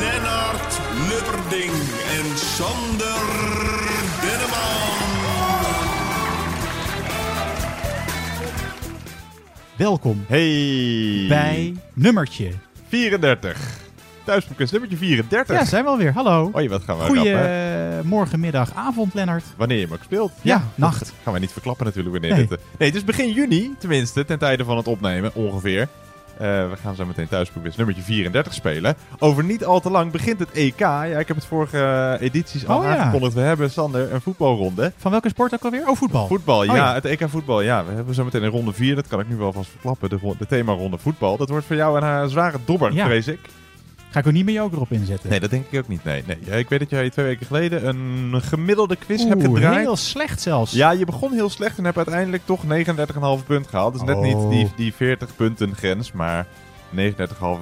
Lennart Lubberding en Sander Denneman. Welkom Hey! bij nummertje. 34. Thuisboekens nummertje 34. Ja, zijn we alweer. Hallo. Hoi, wat gaan we rappen? Goedemorgen, middag, avond, Lennart. Wanneer je hem ook speelt. Ja, nacht. Gaan wij niet verklappen natuurlijk wanneer Nee. dit... eh, Nee, het is begin juni, tenminste, ten tijde van het opnemen, ongeveer. Eh, we gaan zo meteen thuisboekens nummertje 34 spelen. Over niet al te lang begint het EK. Ja, ik heb het vorige edities al Oh, ja. aangekondigd. We hebben, Sander, een voetbalronde. Van welke sport ook alweer? Oh, voetbal. Voetbal, ja, ja. Het EK voetbal, ja. We hebben zo meteen een ronde 4. Dat kan ik nu wel vast verklappen. De, de themaronde voetbal. Dat wordt voor jou een eh, zware dobber, Ja. vrees ik. Ga ik ook niet mijn joker op inzetten. Nee, dat denk ik ook niet. Nee, nee. Ik weet dat jij twee weken geleden een gemiddelde quiz hebt Oeh, gedraaid. heel slecht zelfs. Ja, je begon heel slecht en hebt uiteindelijk toch 39,5 punt gehaald. Dus net Oh. niet die, die 40 punten grens, maar 39,5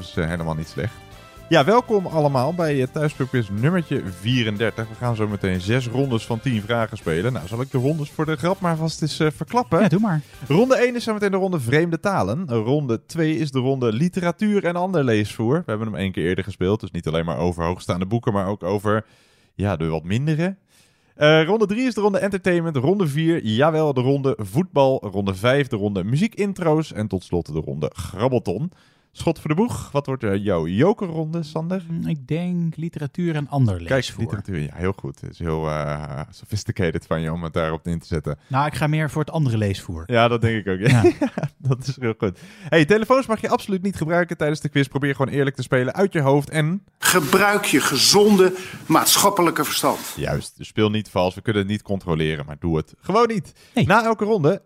is eh, helemaal niet slecht. Ja, welkom allemaal bij Thuispubquiz nummertje 34. We gaan zo meteen zes rondes van 10 vragen spelen. Nou, zal ik de rondes voor de grap maar vast eens eh, verklappen? Ja, doe maar. Ronde 1 is zo meteen de ronde vreemde talen. Ronde 2 is de ronde literatuur en ander leesvoer. We hebben hem één keer eerder gespeeld. Dus niet alleen maar over hoogstaande boeken, maar ook over ja, de wat mindere. Eh, ronde 3 is de ronde entertainment. Ronde 4, jawel, de ronde voetbal. Ronde 5, de ronde muziekintro's. En tot slot de ronde grabbelton. Schot voor de boeg. Wat wordt eh, jouw jokerronde, Sander? Ik denk literatuur en ander Kijk, leesvoer. literatuur. Ja, heel goed. Het is heel eh, sophisticated van je om het daarop in te zetten. Nou, ik ga meer voor het andere leesvoer. Ja, dat denk ik ook. Ja. Ja. dat is heel goed. Hey, telefoons mag je absoluut niet gebruiken tijdens de quiz. Probeer gewoon eerlijk te spelen uit je hoofd. En Gebruik je gezonde maatschappelijke verstand. juist, dus speel niet vals. We kunnen het niet controleren, maar doe het gewoon niet. Nee. Na elke ronde,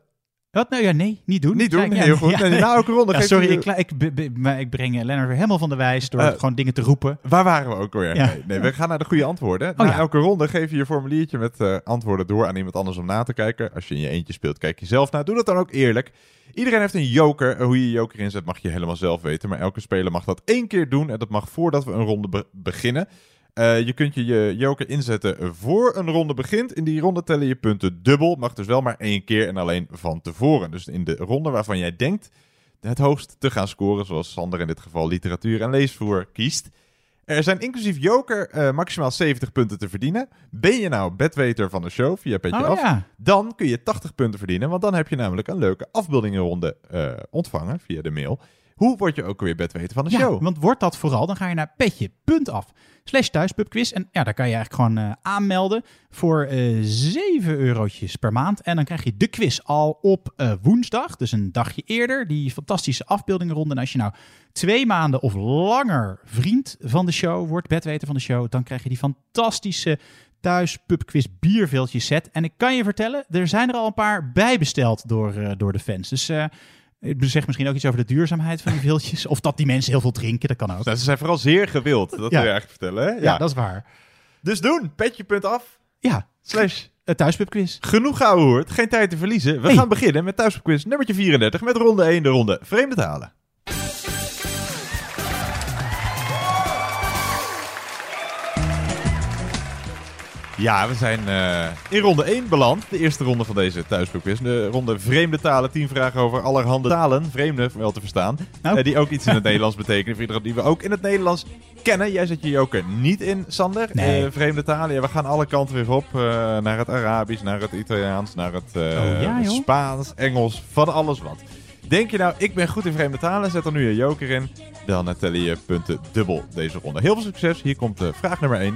Wat? Nou ja, nee, niet doen. niet doen. Kijk, ja, heel goed. ja. Nee, na elke ronde Ja, geef sorry, je- ik, ik, maar ik breng eh, Lennart weer helemaal van de wijs door Eh, gewoon dingen te roepen. Waar waren we ook alweer? Nee, nee, we gaan naar de goede antwoorden. Na Oh ja. elke ronde geef je je formuliertje met eh, antwoorden door aan iemand anders om na te kijken. Als je in je eentje speelt, kijk je zelf naar. Doe dat dan ook eerlijk. Iedereen heeft een joker. Hoe je je joker inzet mag je helemaal zelf weten. Maar elke speler mag dat één keer doen. En dat mag voordat we een ronde be- beginnen. Eh, je kunt je je joker inzetten voor een ronde begint. In die ronde tellen je punten dubbel. Mag dus wel maar één keer en alleen van tevoren. Dus in de ronde waarvan jij denkt het hoogst te gaan scoren, zoals Sander in dit geval literatuur en leesvoer kiest. Er zijn inclusief joker eh, maximaal 70 punten te verdienen. Ben je nou bedweter van de show via Petje Oh Af, ja. dan kun je 80 punten verdienen. Want dan heb je namelijk een leuke afbeeldingenronde eh, ontvangen via de mail. Hoe word je ook weer bedweter van de Ja, show? want wordt dat vooral, dan ga je naar petje.af slash thuispubquiz. En ja, daar kan je eigenlijk gewoon eh, aanmelden voor eh 7 eurotjes per maand. En dan krijg je de quiz al op eh, woensdag, dus een dagje eerder. Die fantastische afbeeldingenronde. En als je nou twee maanden of langer vriend van de show wordt, bedweter van de show, dan krijg je die fantastische thuis pubquiz bierveeltje set. En ik kan je vertellen, er zijn er al een paar bijbesteld door, door de fans. Dus... het zegt misschien ook iets over de duurzaamheid van die veeltjes. Of dat die mensen heel veel drinken, dat kan ook. Nou, ze zijn vooral zeer gewild, dat Ja. wil je eigenlijk vertellen. Hè? Ja. Ja, dat is waar. Dus doen, petje.af, Ja, slash het thuispubquiz. genoeg gehoord, geen tijd te verliezen. We gaan beginnen met thuisquiz nummertje 34 met ronde 1, de ronde vreemde talen. Ja, we zijn eh, in ronde 1 beland. De eerste ronde van deze thuisboekquiz. De ronde vreemde talen. 10 vragen over allerhande talen. Vreemde, wel te verstaan. Nou. Eh, die ook iets in het Nederlands betekenen. Die we ook in het Nederlands kennen. Jij zet je joker niet in, Sander. Nee. Eh, vreemde talen. Ja, we gaan alle kanten weer op. eh, naar het Arabisch, naar het Italiaans, naar het eh, Oh, ja. Spaans, Engels. Van alles wat. Denk je nou, ik ben goed in vreemde talen? Zet er nu je joker in. Dan tellen je punten dubbel deze ronde. Heel veel succes. Hier komt vraag nummer 1.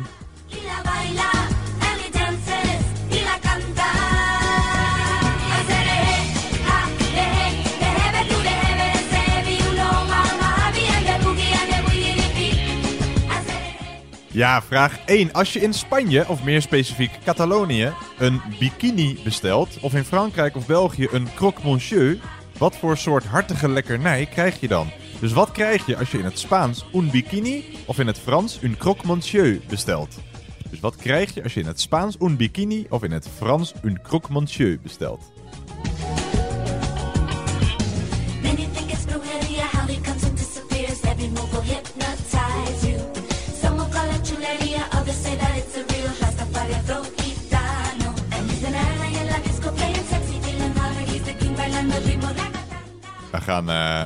Ja, vraag 1. Als je in Spanje, of meer specifiek Catalonië, een bikini bestelt, of in Frankrijk of België een croque monsieur, wat voor soort hartige lekkernij krijg je dan? Dus wat krijg je als je in het Spaans un bikini of in het Frans un croque monsieur bestelt? Dus wat krijg je als je in het Spaans un bikini of in het Frans un croque monsieur bestelt? We gaan eh,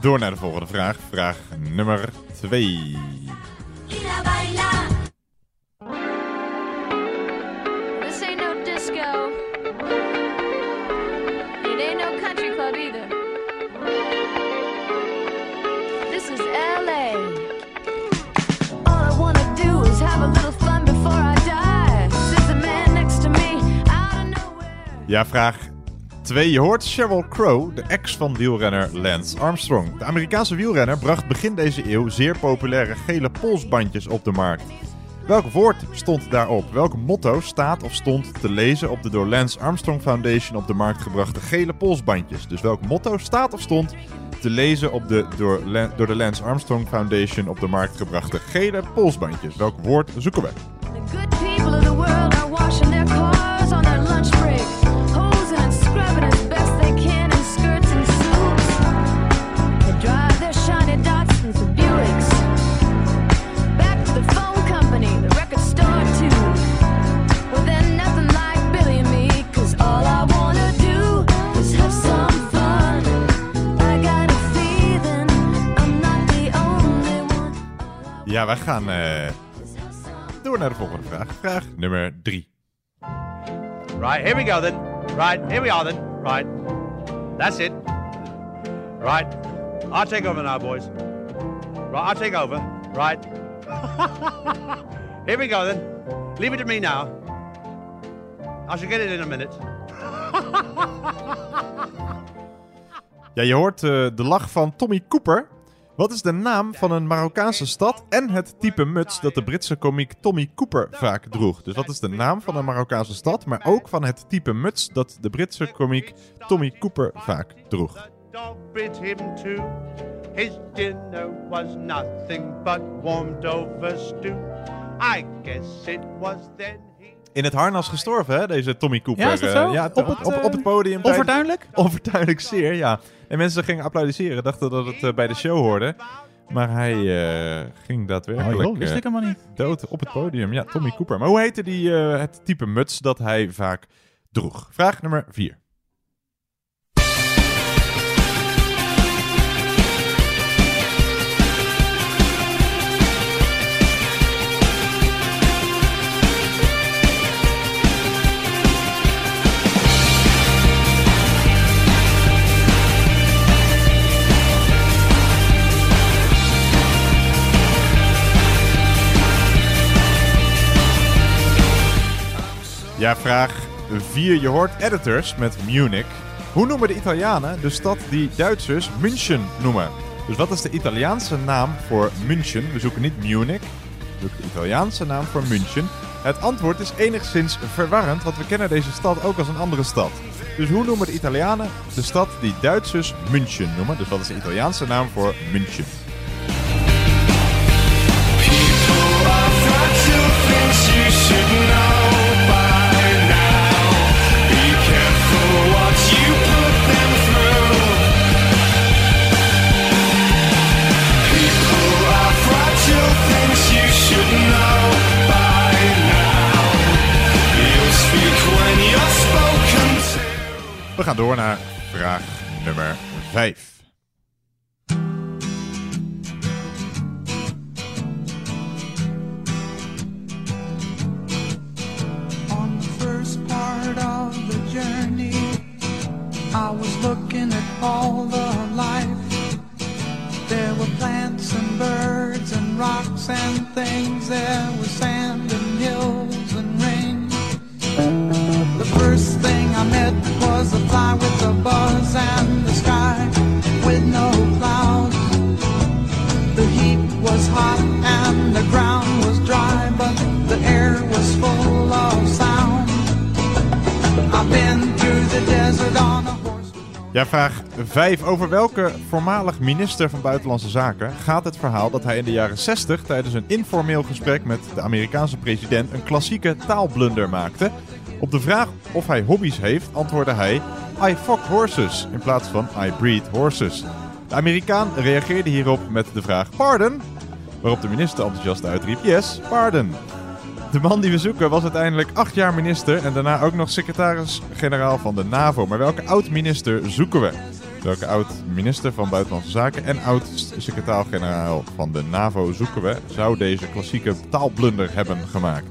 door naar de volgende vraag. Vraag nummer 2. Ir a bailar. This ain't no disco. It ain't no country club either. This is LA. All I wanna do is have a little fun before I die. Says the man next to me out of nowhere. Ja, vraag 2. Je hoort Sheryl Crow, de ex van wielrenner Lance Armstrong. De Amerikaanse wielrenner bracht begin deze eeuw zeer populaire gele polsbandjes op de markt. Welk woord stond daarop? Welk motto staat of stond te lezen op de door Lance Armstrong Foundation op de markt gebrachte gele polsbandjes? Dus welk motto staat of stond te lezen op de door, door de Lance Armstrong Foundation op de markt gebrachte gele polsbandjes? Welk woord zoeken we? Ja, wij gaan eh, door naar de volgende vraag. Vraag nummer 3. Right, here we go then. Right, here we are then. Right. That's it. Right. I'll take over now, boys. Right, I'll take over. Right. here we go then. Leave it to me now. I shall get it in a minute. Ja, je hoort eh, de lach van Tommy Cooper. Wat is de naam van een Marokkaanse stad en het type muts dat de Britse komiek Tommy Cooper vaak droeg? Dus wat is de naam van een Marokkaanse stad, maar ook van het type muts dat de Britse komiek Tommy Cooper vaak droeg? The dog bit him too. His dinner was nothing but warmed over stew. I guess it was then he. In het harnas gestorven, hè, deze Tommy Cooper. Ja, is dat eh, zo? ja, Op het, op, eh, op het podium. tijdens- Overduidelijk? Onverduidelijk zeer, ja. En mensen gingen applaudisseren, dachten dat het eh, bij de show hoorde. Maar hij eh, ging daadwerkelijk Oh, joh, wist eh, ik helemaal niet. dood op het podium. Ja, Tommy Cooper. Maar hoe heette die, het type muts dat hij vaak droeg? Vraag nummer 4. Ja, vraag 4. Je hoort editors met Munich. Hoe noemen de Italianen de stad die Duitsers München noemen? Dus wat is de Italiaanse naam voor München? We zoeken niet Munich, we zoeken de Italiaanse naam voor München. Het antwoord is enigszins verwarrend, want we kennen deze stad ook als een andere stad. Dus hoe noemen de Italianen de stad die Duitsers München noemen? Dus wat is de Italiaanse naam voor München? We gaan door naar vraag nummer 5. On the first part of the journey, I was looking at all the life. There were plants and birds and rocks and things. There was sand and hills and rain. The first thing I met was a fly with a buzz and the sky with no clouds. The heat was hot and the ground was dry, but the air was full of sound. I've been through the desert on a Ja, vraag 5. Over welke voormalig minister van Buitenlandse Zaken gaat het verhaal dat hij in de jaren 60 tijdens een informeel gesprek met de Amerikaanse president een klassieke taalblunder maakte? Op de vraag of hij hobby's heeft, antwoordde hij: I fuck horses in plaats van I breed horses. De Amerikaan reageerde hierop met de vraag: Pardon? Waarop de minister enthousiast uitriep: Yes, pardon. De man die we zoeken was uiteindelijk acht jaar minister en daarna ook nog secretaris-generaal van de NAVO. Maar welke oud-minister zoeken we? Welke oud-minister van Buitenlandse Zaken en oud-secretaris-generaal van de NAVO zoeken we? Zou deze klassieke taalblunder hebben gemaakt?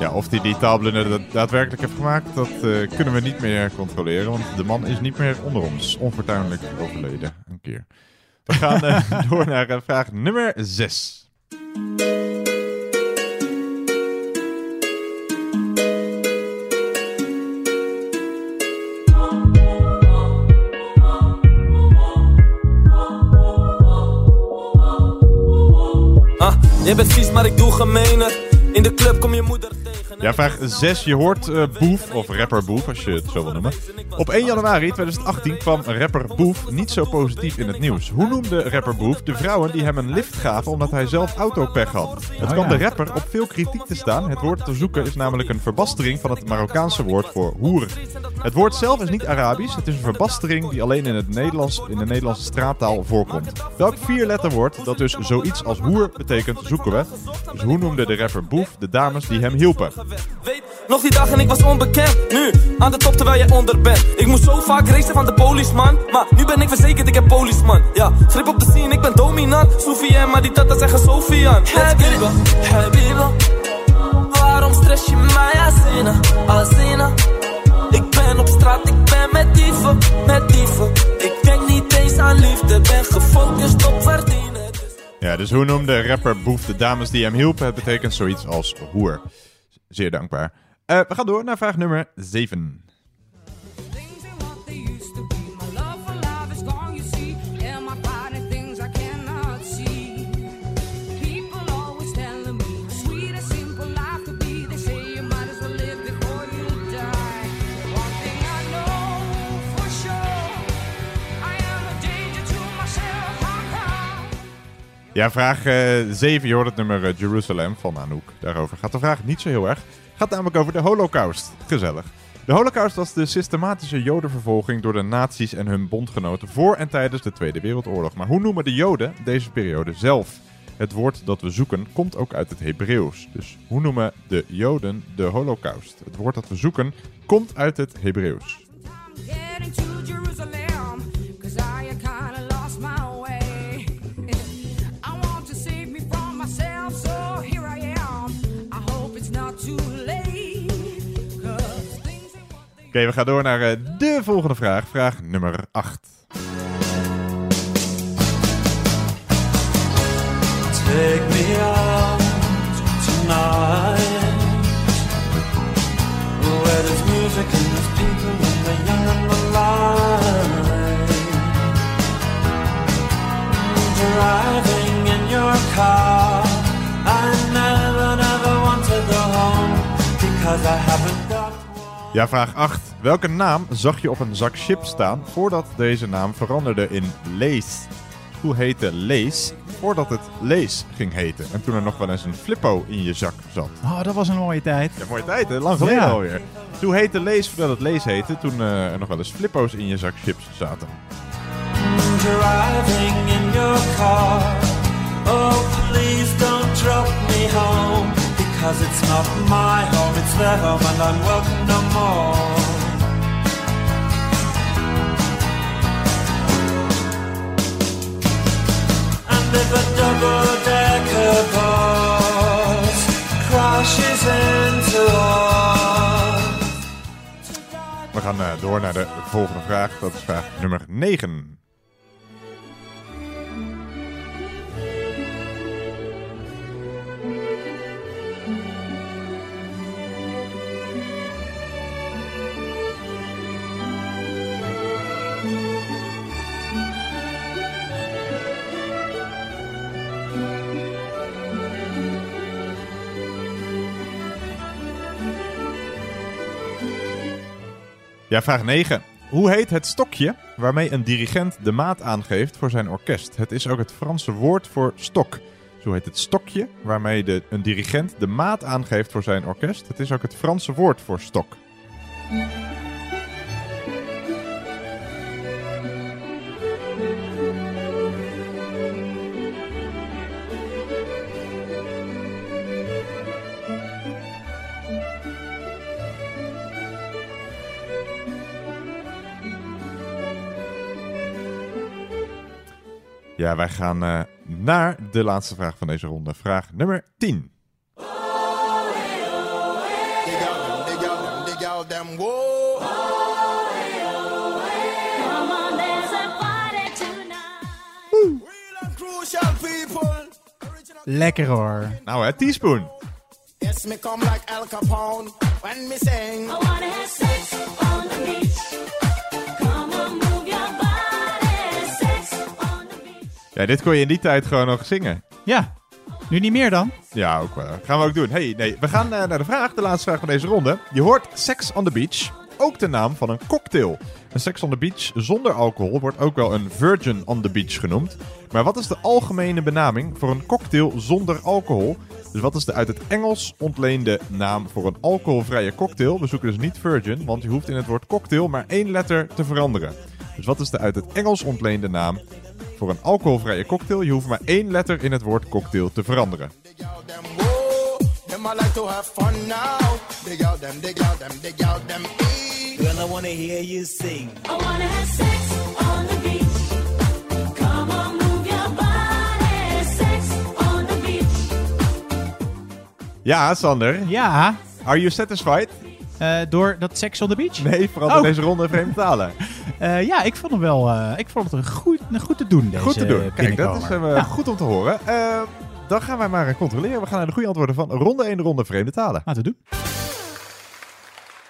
Ja, of hij die taalblunder da- daadwerkelijk heeft gemaakt, dat eh, kunnen we niet meer controleren. Want de man is niet meer onder ons. Onfortuinlijk overleden, een keer. We gaan eh, door naar eh, vraag nummer 6. Jij bent vies, maar ik doe gemener. In de club kom je moeder. Ja, vraag 6. Je hoort eh, Boef, of rapper Boef, als je het zo wil noemen. Op 1 januari 2018 kwam rapper Boef niet zo positief in het nieuws. Hoe noemde rapper Boef de vrouwen die hem een lift gaven omdat hij zelf autopech had? Het Oh, kwam ja. de rapper op veel kritiek te staan. Het woord te zoeken is namelijk een verbastering van het Marokkaanse woord voor hoer. Het woord zelf is niet Arabisch, het is een verbastering die alleen in, het Nederlands, in de Nederlandse straattaal voorkomt. Welk vierletterwoord dat dus zoiets als hoer betekent zoeken we? Dus hoe noemde de rapper Boef de dames die hem hielpen? Weet, nog die dag en ik was onbekend. Nu, aan de top terwijl jij onder bent. Ik moest zo vaak racen van de policeman. Maar nu ben ik verzekerd, ik heb policeman. Ja, grip op de scene, ik ben dominant. Sophie en maar die tata zeggen Sofian. Habiba, Habiba. Waarom stress je mij, Azina, Azina? Ik ben op straat, ik ben met dieven, met dieven. Ik denk niet eens aan liefde, ben gefocust op verdienen. Ja, dus hoe noemde rapper Boef de dames die hem hielpen? Het betekent zoiets als hoer. Zeer dankbaar. Eh, we gaan door naar vraag nummer 7. Ja, vraag 7. Je hoort het nummer eh, Jerusalem van Anouk. Daarover gaat de vraag niet zo heel erg. Gaat namelijk over de Holocaust. Gezellig. De Holocaust was de systematische jodenvervolging door de nazi's en hun bondgenoten voor en tijdens de Tweede Wereldoorlog. Maar hoe noemen de joden deze periode zelf? Het woord dat we zoeken komt ook uit het Hebreeuws. Dus hoe noemen de joden de Holocaust? Het woord dat we zoeken komt uit het Hebreeuws. Oké, we gaan door naar eh, de volgende vraag. Vraag nummer 8. Take me out tonight Where there's music and there's people and the young and the light Driving in your car Ja, vraag 8. Welke naam zag je op een zak chips staan voordat deze naam veranderde in Lees? Hoe heette Lees voordat het Lees ging heten? En toen er nog wel eens een flippo in je zak zat. Oh, dat was een mooie tijd. Ja, mooie tijd, hè? Lang geleden Ja. alweer. Hoe heette Lees voordat het Lees heette? Toen eh, er nog wel eens flippo's in je zak chips zaten. driving in your car. Oh, please don't drop me home. Because it's not my home, it's their home, and I'm welcome no more. And if a double decker bus crashes into us. We gaan eh, door naar de volgende vraag. Dat is vraag nummer 9. Ja, vraag 9. Hoe heet het stokje waarmee een dirigent de maat aangeeft voor zijn orkest? Het is ook het Franse woord voor stok. Zo heet het stokje waarmee de, een dirigent de maat aangeeft voor zijn orkest. Het is ook het Franse woord voor stok. Ja, wij gaan eh, naar de laatste vraag van deze ronde. Vraag nummer 10. Come on, there's a party tonight. Lekker hoor. Nou hè, teaspoon. Yes, me come like Al Capone when me sing. I wanna have sex on the beach. Ja, dit kon je in die tijd gewoon nog zingen. Ja, nu niet meer dan. Ja, ook wel. Gaan we ook doen. Hey, nee, we gaan eh, naar de vraag, de laatste vraag van deze ronde. Je hoort Sex on the Beach, ook de naam van een cocktail. Een Sex on the Beach zonder alcohol wordt ook wel een Virgin on the Beach genoemd. Maar wat is de algemene benaming voor een cocktail zonder alcohol? Dus wat is de uit het Engels ontleende naam voor een alcoholvrije cocktail? We zoeken dus niet Virgin, want je hoeft in het woord cocktail maar één letter te veranderen. Dus wat is de uit het Engels ontleende naam voor een alcoholvrije cocktail? Je hoeft maar één letter in het woord cocktail te veranderen. E. Beach. Ja, Sander. Ja, Are you satisfied? Eh, door dat Sex on the Beach? Nee, vooral Oh. deze ronde vreemde talen. Eh, ja, ik vond hem wel eh, ik vond het een goed, een goed te doen, deze Goed te doen. Kijk, dat is goed om te horen. Dan gaan wij maar controleren. We gaan naar de goede antwoorden van ronde 1, ronde vreemde talen. laten we doen.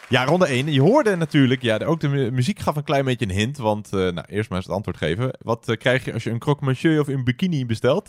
Ja, ronde 1. Je hoorde natuurlijk, ja, ook de mu- muziek gaf een klein beetje een hint. Want, nou, eerst maar eens het antwoord geven. Wat krijg je als je een croque monsieur of een bikini bestelt?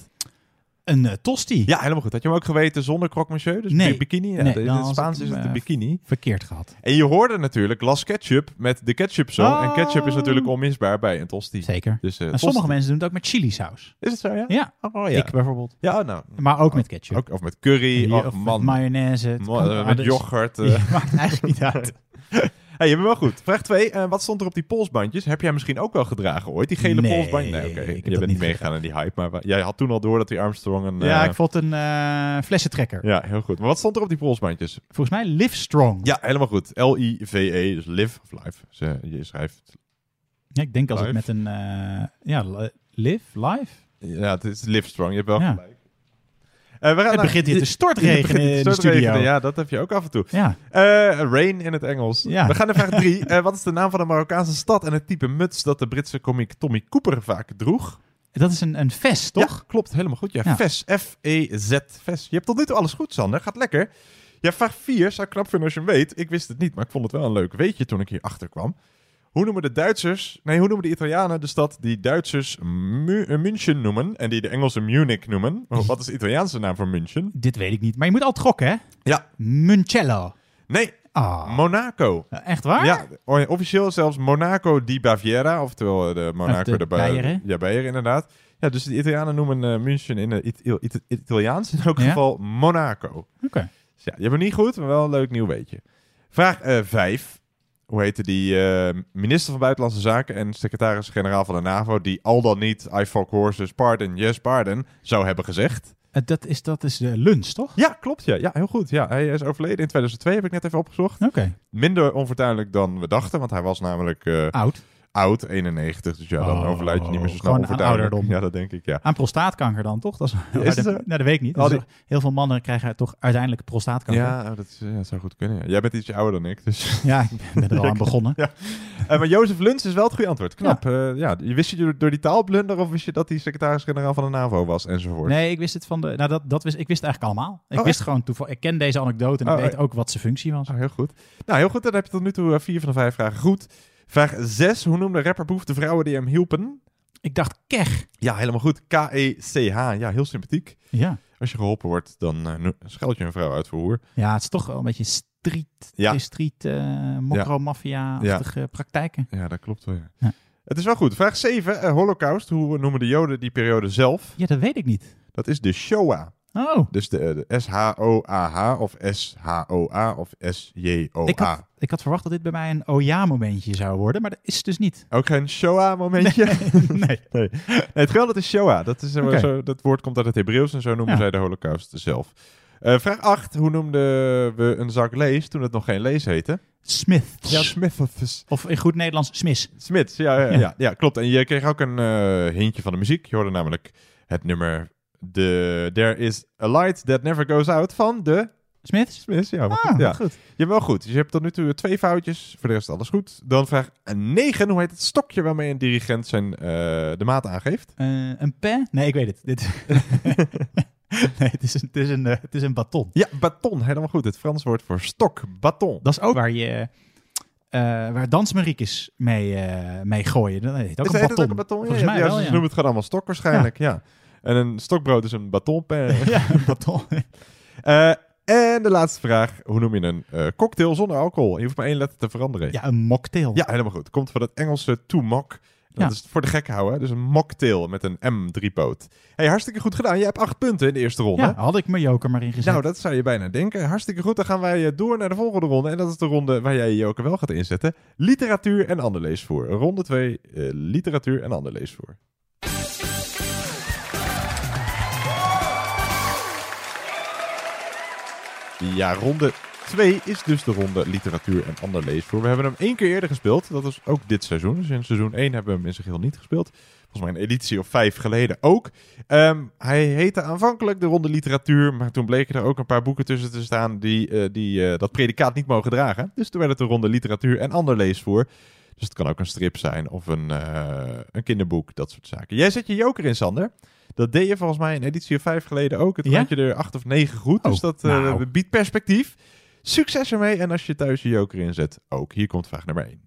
Een eh, tosti. Ja, helemaal goed. Had je hem ook geweten zonder croque monsieur? Dus Nee. bi- bikini? Ja, Nee, in het Spaans is het de eh, bikini. Verkeerd gehad. En je hoorde natuurlijk Las Ketchup met de ketchup. Oh. En ketchup is natuurlijk onmisbaar bij een tosti. Zeker. Dus, eh, En tosti- sommige mensen doen het ook met chili saus. Is het zo, ja? Ja, Oh, ja. ik bijvoorbeeld. Ja, nou. Maar ook met ketchup. Ook, of met curry. Oh, of man. met mayonaise. Mo- met yoghurt. maakt eigenlijk niet uit. Hey, je bent wel goed. Vraag 2. wat stond er op die polsbandjes? Heb jij misschien ook wel gedragen ooit? Die gele Nee, polsbandjes? Nee, oké. ik heb Je bent niet meegegaan in die hype. Maar jij had toen al door dat die Armstrong een... Ja, eh, ik vond een eh, flessentrekker. Ja, heel goed. Maar wat stond er op die polsbandjes? Volgens mij Live Strong. Ja, helemaal goed. L-I-V-E, dus live of live. Dus, eh, je schrijft... Ja, ik denk als Live? het met een... eh, ja, li- Live? Live? Ja, het is live strong. Je hebt wel Ja. Eh, we gaan Het begint hier te stortregenen in de studio. Ja, dat heb je ook af en toe. Ja. Eh, rain in het Engels. Ja. We gaan naar vraag 3. wat is de naam van de Marokkaanse stad en het type muts dat de Britse komiek Tommy Cooper vaak droeg? Dat is een, een vest, toch? Ja, klopt. Helemaal goed. Ja, Ja. VES. F-E-Z. VES. Je hebt tot nu toe alles goed, Sander. Gaat lekker. Ja, vraag 4 zou ik knap vinden als je hem weet. Ik wist het niet, maar ik vond het wel een leuk weetje toen ik hier achter kwam. Hoe noemen de Duitsers, nee, hoe noemen de Italianen de stad die Duitsers Mu- eh, München noemen en die de Engelsen Munich noemen? Oh, Wat is de Italiaanse naam voor München? Dit weet ik niet. Maar je moet altijd gokken, hè? Ja. Muncello. Nee, Ah. Monaco. Echt waar? Ja, officieel zelfs Monaco di Baviera, oftewel eh, de Monaco de de, Ba- Beieren. Ja, Beieren inderdaad. Ja, dus de Italianen noemen eh, München in het It- It- Italiaans in elk Ja? geval Monaco. Oké. Dus ja, je hebt het niet goed, maar wel een leuk nieuw weetje. Vraag 5. Hoe heette die eh, minister van Buitenlandse Zaken en secretaris-generaal van de NAVO... die al dan niet I fuck horses, pardon, yes, pardon, zou hebben gezegd? Eh, dat, is, dat is de lunch, toch? Ja, klopt. Ja, ja heel goed. Ja, hij is overleden in 2002, heb ik net even opgezocht. Oké. Minder onfortuinlijk dan we dachten, want hij was namelijk eh, Oud. Oud, 91. Dus ja, dan Oh, overlijd je niet meer zo snel gewoon ouderdom. Ja, dat denk ik, ja. Aan prostaatkanker dan, toch? Dat is, is het zo? Nou, dat weet ik niet. Dus die- Heel veel mannen krijgen toch uiteindelijk prostaatkanker. Ja, oh, dat, is, ja, zou goed kunnen. ja. Jij bent ietsje ouder dan ik, dus... Ja, ik ben er al aan begonnen. Ja. Eh, maar Jozef Luns is wel het goede antwoord. Knap. Ja. ja, je wist je door, door die taalblunder of wist je dat hij secretaris-generaal van de NAVO was enzovoort? Nee, ik wist het van de. Nou, dat, dat wist, ik wist het eigenlijk allemaal. Ik Oh, wist echt? gewoon toevallig. Ik ken deze anekdote en Oh, ik weet eh. ook wat zijn functie was. Oh, heel goed. Nou, heel goed. Dan heb je tot nu toe eh, vier van de vijf vragen goed. Vraag 6. Hoe noemde rapper Boef de vrouwen die hem hielpen? Ik dacht Kech. Ja, helemaal goed. K-E-C-H. Ja, heel sympathiek. Ja. Als je geholpen wordt, dan eh, no- scheld je een vrouw uit voor hoer. Ja, het is toch wel een beetje street, Ja. street uh, mokro-maffia-achtige praktijken. Ja, dat klopt wel. ja. Ja. Het is wel goed. Vraag 7. eh, Holocaust. Hoe noemen de Joden die periode zelf? Ja, dat weet ik niet. Dat is de Shoah. Oh, Dus de, de S-H-O-A-H of S-H-O-A of ik S-J-O-A. had, ik had verwacht dat dit bij mij een oh ja momentje zou worden, maar dat is het dus niet. Ook geen Shoah-momentje? Nee. Nee. nee, het geweld is Shoah. Dat, is, eh, zo, dat woord komt uit het Hebreeuws en zo noemen Ja. zij de Holocaust zelf. Eh, vraag 8. Hoe noemden we een zak lees toen het nog geen lees heette? Smith. Ja, Smiths. Of in goed Nederlands, Smith. Smits, ja, ja, Ja. ja. ja, klopt. En je kreeg ook een eh, hintje van de muziek. Je hoorde namelijk het nummer de There is a Light That Never Goes Out van de Smith? Smiths. Ja, Ah, goed. Ja. goed. Je hebt wel goed. Dus je hebt tot nu toe twee foutjes. Voor de rest alles goed. Dan vraag 9. Hoe heet het stokje waarmee een dirigent zijn, eh, de maat aangeeft? Eh, een pen? Nee, ik weet het. Dit... nee, het is, een, het, is een, eh, het is een baton. Ja, baton. Helemaal goed. Het Frans woord voor stok. Baton. Dat is ook waar je... waar dansmariekes mee, mee gooien. Dat heet ook Is een baton. ook een baton? Volgens ja, mij ja, wel, Ze noemen het gewoon allemaal stok waarschijnlijk. Ja. En een stokbrood is een batonpen. ja, een baton. Eh, en de laatste vraag. Hoe noem je een eh, cocktail zonder alcohol? Je hoeft maar één letter te veranderen. Ja, een mocktail. Ja, helemaal goed. Komt van het Engelse to mock. Dat Ja. is voor de gek houden. Dus een mocktail met een M driepoot. Hey, hartstikke goed gedaan. Je hebt acht punten in de eerste ronde. Ja, had ik mijn joker maar ingezet. Nou, dat zou je bijna denken. Hartstikke goed. Dan gaan wij eh, door naar de volgende ronde. En dat is de ronde waar jij je joker wel gaat inzetten. Literatuur en ander leesvoer. Ronde 2, literatuur en ander leesvoer. Ja, ronde 2 is dus de ronde literatuur en ander leesvoer. We hebben hem één keer eerder gespeeld. Dat was ook dit seizoen. Dus in seizoen 1 hebben we hem in zijn geheel niet gespeeld. Volgens mij een editie of vijf geleden ook. Ehm, hij heette aanvankelijk de ronde literatuur. Maar toen bleken er ook een paar boeken tussen te staan die, eh, die eh, dat predicaat niet mogen dragen. Dus toen werd het de ronde literatuur en ander leesvoer. Dus het kan ook een strip zijn of een, eh, een kinderboek, dat soort zaken. Jij zet je joker in, Sander. Dat deed je volgens mij een editie of vijf geleden ook. Het Ja? had je er acht of negen goed. dus Oh, dat eh, nou. biedt perspectief. Succes ermee. En als je thuis je joker inzet, ook. Hier komt vraag nummer 1.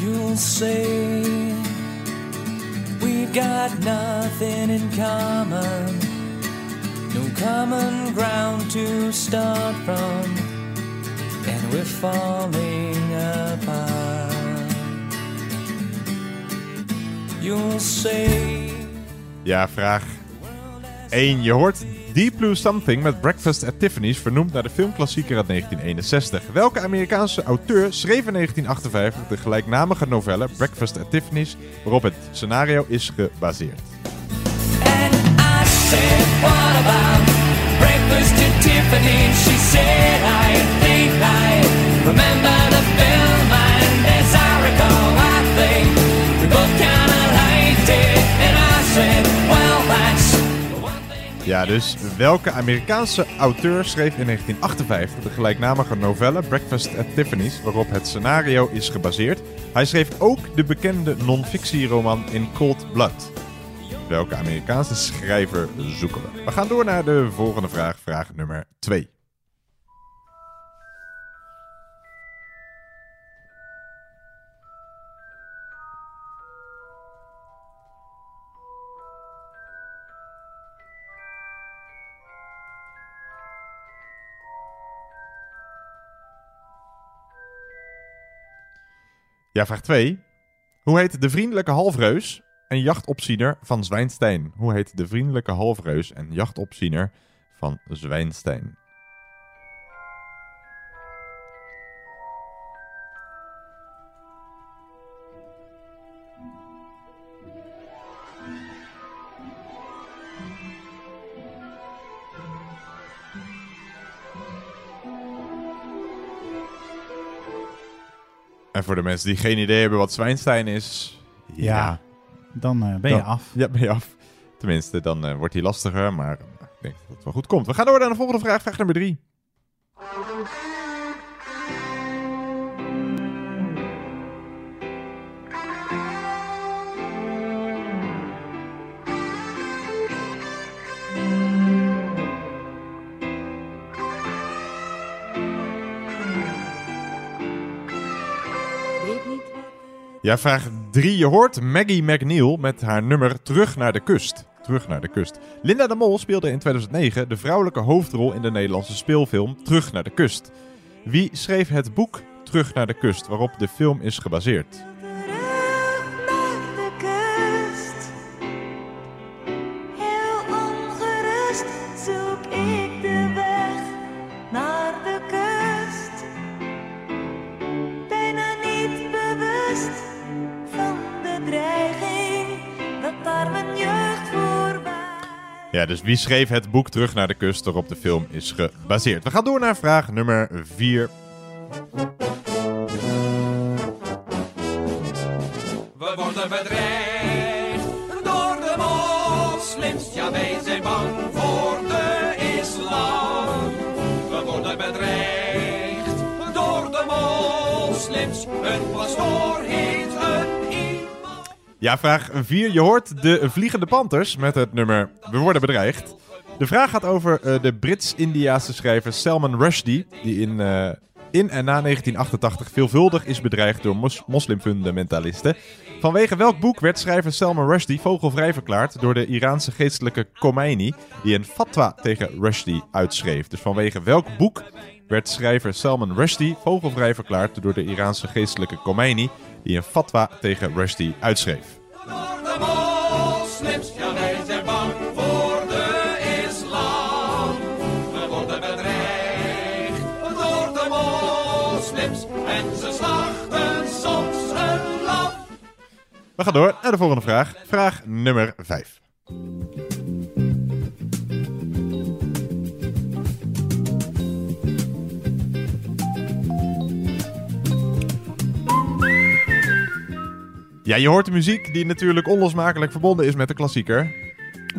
You'll say we've got nothing in common, no common ground to start from, and we're falling apart. You'll say. Ja, vraag 1. Je hoort Deep Blue Something met Breakfast at Tiffany's, vernoemd naar de filmklassieker uit 1961. Welke Amerikaanse auteur schreef in 1958 de gelijknamige novelle Breakfast at Tiffany's, waarop het scenario is gebaseerd? And I said, What about breakfast at Tiffany? She said, I remember the film, and as I recall, I think we both kind of liked it. And I said, Well, that's the one thing. Ja, dus welke Amerikaanse auteur schreef in 1958 de gelijknamige novelle Breakfast at Tiffany's, waarop het scenario is gebaseerd? Hij schreef ook de bekende non-fictieroman In Cold Blood. Welke Amerikaanse schrijver zoeken we? We gaan door naar de volgende vraag, vraag nummer 2. Ja, vraag 2. Hoe heet de vriendelijke halfreus en jachtopziener van Zwijnstein? Hoe heet de vriendelijke halfreus en jachtopziener van Zwijnstein? En voor de mensen die geen idee hebben wat Zwijnstein is... Ja, dan eh, ben je Dan- af. Ja, ben je af. Tenminste, dan eh, wordt hij lastiger, maar ik denk dat het wel goed komt. We gaan door naar de volgende vraag, vraag nummer drie. Ja, vraag 3. Je hoort Maggie McNeil met haar nummer Terug naar de kust. Terug naar de kust. Linda de Mol speelde in 2009 de vrouwelijke hoofdrol in de Nederlandse speelfilm Terug naar de kust. Wie schreef het boek Terug naar de kust, waarop de film is gebaseerd? Dus wie schreef het boek Terug naar de kust, waarop de film is gebaseerd? We gaan door naar vraag nummer 4. We worden bedreigd door de moslims. Ja, wij zijn bang voor de islam. We worden bedreigd door de moslims. Een pastoor. Ja, vraag 4. Je hoort de Vliegende Panthers met het nummer We worden bedreigd. De vraag gaat over eh, de Brits-Indiaanse schrijver Salman Rushdie, die in, eh, in en na 1988 veelvuldig is bedreigd door mos moslimfundamentalisten. Vanwege welk boek werd schrijver Salman Rushdie vogelvrij verklaard door de Iraanse geestelijke Khomeini, die een fatwa tegen Rushdie uitschreef? Dus vanwege welk boek werd schrijver Salman Rushdie vogelvrij verklaard door de Iraanse geestelijke Khomeini, die een fatwa tegen Rushdie uitschreef? We gaan door naar de volgende vraag. Vraag nummer 5. Ja, je hoort de muziek die natuurlijk onlosmakelijk verbonden is met de klassieker.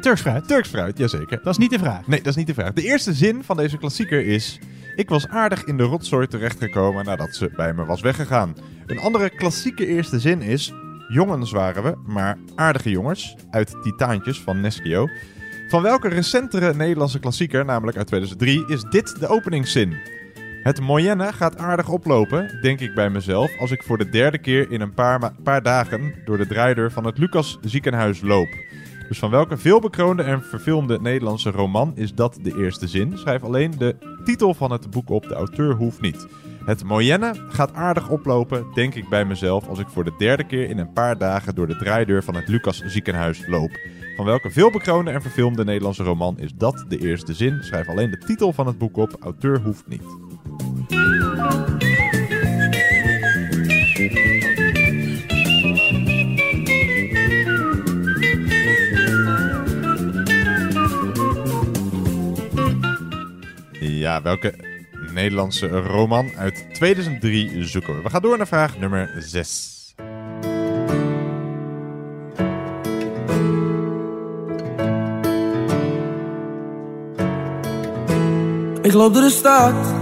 Turks fruit. Turks fruit, jazeker. Dat is niet de vraag. Nee, dat is niet de vraag. De eerste zin van deze klassieker is... Ik was aardig in de rotzooi terechtgekomen nadat ze bij me was weggegaan. Een andere klassieke eerste zin is... Jongens waren we, maar aardige jongens. Uit Titaantjes van Neschio. Van welke recentere Nederlandse klassieker, namelijk uit 2003, is dit de openingszin? Het moyenne gaat aardig oplopen, denk ik bij mezelf, als ik voor de derde keer in een paar, dagen door de draaideur van het Lucas ziekenhuis loop. Dus van welke veelbekroonde en verfilmde Nederlandse roman is dat de eerste zin? Schrijf alleen de titel van het boek op, de auteur hoeft niet. Het moyenne gaat aardig oplopen, denk ik bij mezelf, als ik voor de derde keer in een paar dagen door de draaideur van het Lucas ziekenhuis loop. Van welke veelbekroonde en verfilmde Nederlandse roman is dat de eerste zin? Schrijf alleen de titel van het boek op, auteur hoeft niet. Ja, welke Nederlandse roman uit 2003 zoeken we? We gaan door naar vraag nummer 6. Ik loop door de stad.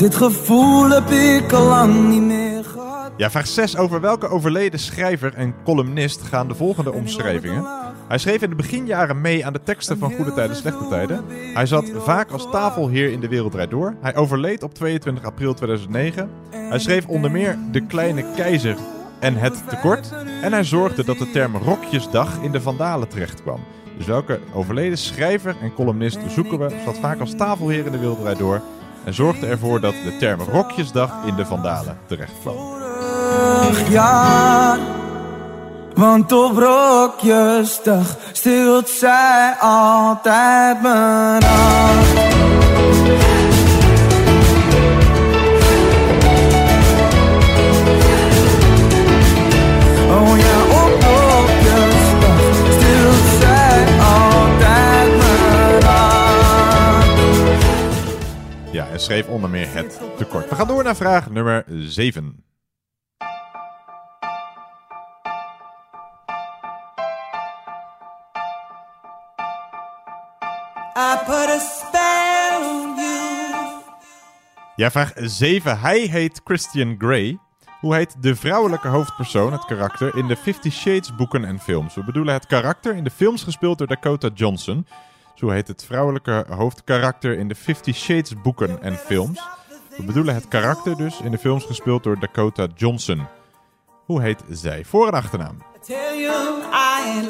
Dit gevoel heb ik al lang niet meer gehad. Ja, vraag 6. Over welke overleden schrijver en columnist gaan de volgende omschrijvingen? Hij schreef in de beginjaren mee aan de teksten van Goede Tijden, Slechte Tijden. Hij zat vaak als tafelheer in De Wereld Draait Door. Hij overleed op 22 april 2009. Hij schreef onder meer De Kleine Keizer en Het Tekort. En hij zorgde dat de term Rokjesdag in de Vandalen terecht kwam. Dus welke overleden schrijver en columnist zoeken we? Zat vaak als tafelheer in De Wereld Draait Door. En zorgde ervoor dat de term Rokjesdag in de Vandalen terecht kwam. Vorig jaar. Want op rokjesdag stilt zij altijd mijn hart. Schreef onder meer het tekort. We gaan door naar vraag nummer 7. I put a spell on you. Ja, vraag 7. Hij heet Christian Grey. Hoe heet de vrouwelijke hoofdpersoon, het karakter, in de Fifty Shades boeken en films? We bedoelen het karakter in de films gespeeld door Dakota Johnson. Zo heet het vrouwelijke hoofdkarakter in de Fifty Shades boeken en films. We bedoelen het karakter dus in de films gespeeld door Dakota Johnson. Hoe heet zij? Voor- en achternaam. Tell you I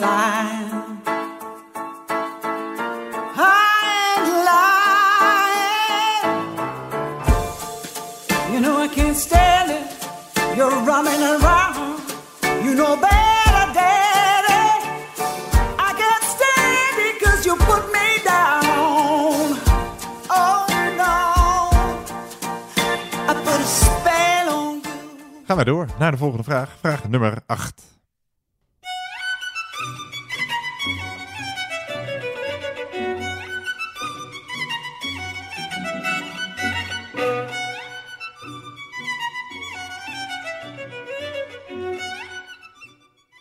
naar de volgende vraag. Vraag nummer 8.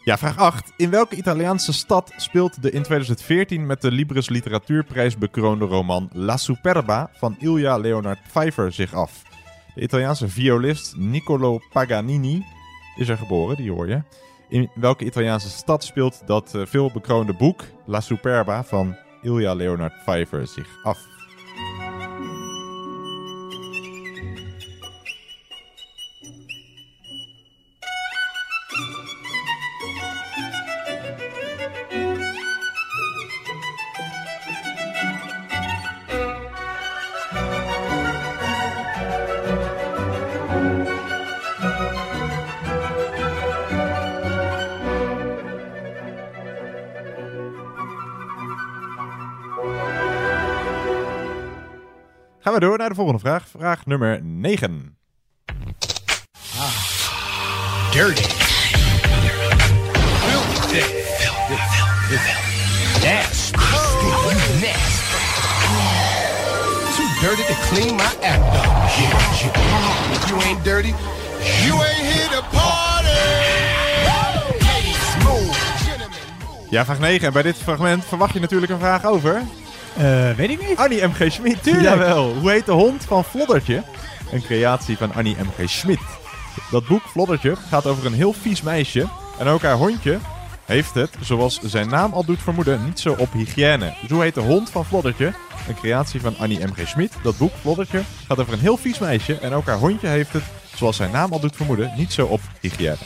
Ja, vraag 8. In welke Italiaanse stad speelt de in 2014 met de Libris Literatuurprijs bekroonde roman La Superba van Ilja Leonard Pfeiffer zich af? De Italiaanse violist Niccolo Paganini is er geboren, die hoor je. In welke Italiaanse stad speelt dat eh, veel bekroonde boek La Superba van Ilja Leonard Pfeiffer zich af? Gaan we door naar de volgende vraag. Vraag nummer 9. Dirty. Filthy. Nasty. Nasty. Too dirty to clean my act up. Yeah, yeah. If you ain't dirty, you ain't here to party. Ja, vraag 9. En bij dit fragment verwacht je natuurlijk een vraag over... Eh, weet ik niet. Annie M.G. Schmid. Tuurlijk. Jawel. Hoe heet de hond van Floddertje? Een creatie van Annie M.G. Schmid. Dat boek Floddertje gaat over een heel vies meisje. En ook haar hondje heeft het, zoals zijn naam al doet vermoeden, niet zo op hygiëne. Dus hoe heet de hond van Floddertje? Een creatie van Annie M.G. Schmid. Dat boek Floddertje gaat over een heel vies meisje. En ook haar hondje heeft het, zoals zijn naam al doet vermoeden, niet zo op hygiëne.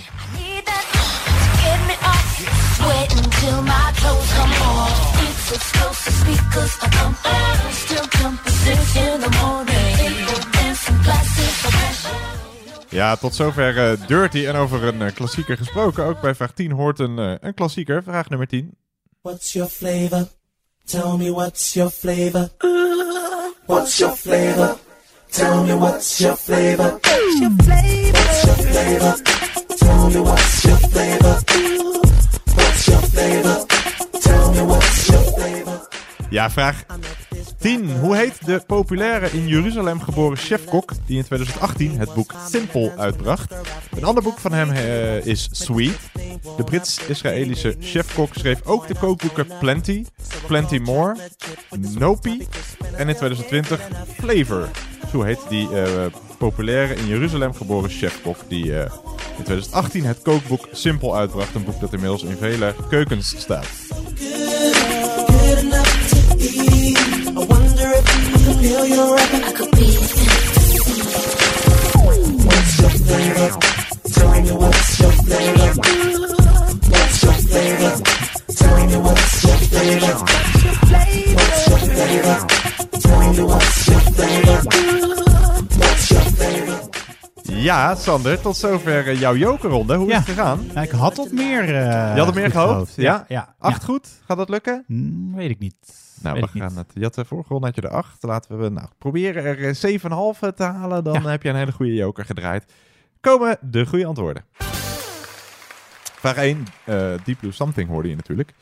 Off. Ja, tot zover eh, Dirty. En over een eh, klassieker gesproken. Ook bij vraag 10 hoort een, eh, een klassieker. Vraag nummer 10. What's your flavor? Tell me what's your flavor? What's your flavor? Tell me what's your flavor? What's your flavor? What's your flavor? Tell me what's your flavor? What's your flavor? Tell me what's your? Ja, vraag 10. Hoe heet de populaire in Jeruzalem geboren chefkok die in 2018 het boek Simple uitbracht? Een ander boek van hem eh, is Sweet. De Brits-Israëlische chefkok schreef ook de kookboeken Plenty, Plenty More, Nopi en in 2020 Flavor. Zo heet die eh, populaire in Jeruzalem geboren chefkok die eh, in 2018 het kookboek Simple uitbracht. Een boek dat inmiddels in vele keukens staat. Good enough to eat. I wonder if I can feel your rapping. I could be What's your flavor? Tell me what's your flavor? What's your flavor? Tell me what's your flavor? What's your flavor? Tell me what's your flavor? What's your flavor? Ja, Sander, tot zover eh, jouw jokerronde. Hoe is het gegaan? Nou, ik had tot meer. eh, Je had er meer gehoopt? Ja, ja. Acht ja. goed? Gaat dat lukken? Hmm, weet ik niet. Nou, Weet we gaan het. Je had de vorige ronde had je er acht. Laten we nou, proberen er eh, 7,5 te halen. Dan heb je een hele goede joker gedraaid. Komen de goede antwoorden. Vraag 1. eh Deep Blue Something hoorde je natuurlijk.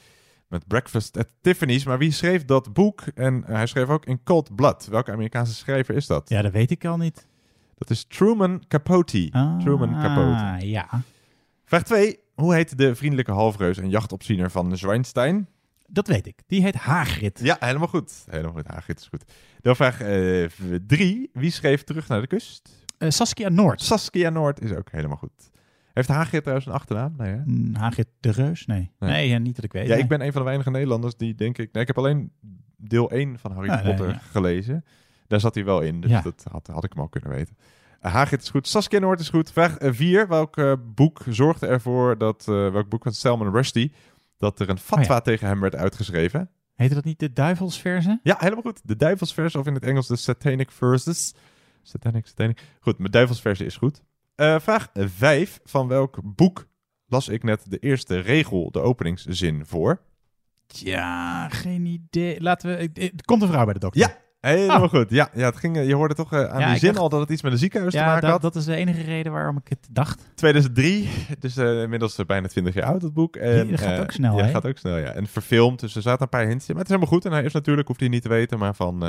Met Breakfast at Tiffany's. Maar wie schreef dat boek? En eh, hij schreef ook in Cold Blood. Welke Amerikaanse schrijver is dat? Ja, dat weet ik al niet. Dat is Truman Capote. Truman Capote. Ah, ja. Vraag 2. Hoe heet de vriendelijke halfreus en jachtopziener van Zwijnstein? Dat weet ik. Die heet Hagrid. Ja, helemaal goed. Helemaal goed. Hagrid is goed. Dan vraag 3. Wie schreef Terug naar de kust? Eh, Saskia Noord. Saskia Noord is ook helemaal goed. Heeft Hagrid trouwens een achternaam? Nee, hè? Hagrid de Reus? Nee. Nee. Nee, ja, niet dat ik weet. Ja, nee. ik ben een van de weinige Nederlanders die denk ik... Nee, ik heb alleen deel 1 van Harry nee, Potter ja. gelezen. Daar zat hij wel in, dus Ja. dat had, had ik hem al kunnen weten. Hagrid is goed. Saskia Noord is goed. Vraag 4. Welk eh, boek zorgde ervoor dat... eh, welk boek van Salman Rushdie... dat er een fatwa tegen hem werd uitgeschreven? Heette dat niet de duivelsverzen? Ja, helemaal goed. De duivelsverse of in het Engels de satanic verses. Satanic, satanic. Goed, mijn duivelsverse is goed. Eh, vraag 5. Van welk boek las ik net de eerste regel, de openingszin voor? Ja, geen idee. Laten we... Er komt een vrouw bij de dokter. Ja, helemaal Oh. goed. Ja, ja het ging, eh, je hoorde toch eh, aan Ja, die zin dacht- al dat het iets met een ziekenhuis te maken dat, had. dat is de enige reden waarom ik het dacht. 2003, dus eh, inmiddels bijna 20 jaar oud, het boek. En, dat gaat ook snel, Ja, gaat ook snel, ja. En verfilmd, dus er zaten een paar hints in. Maar het is helemaal goed. En hij is natuurlijk, hoeft hij niet te weten, maar van...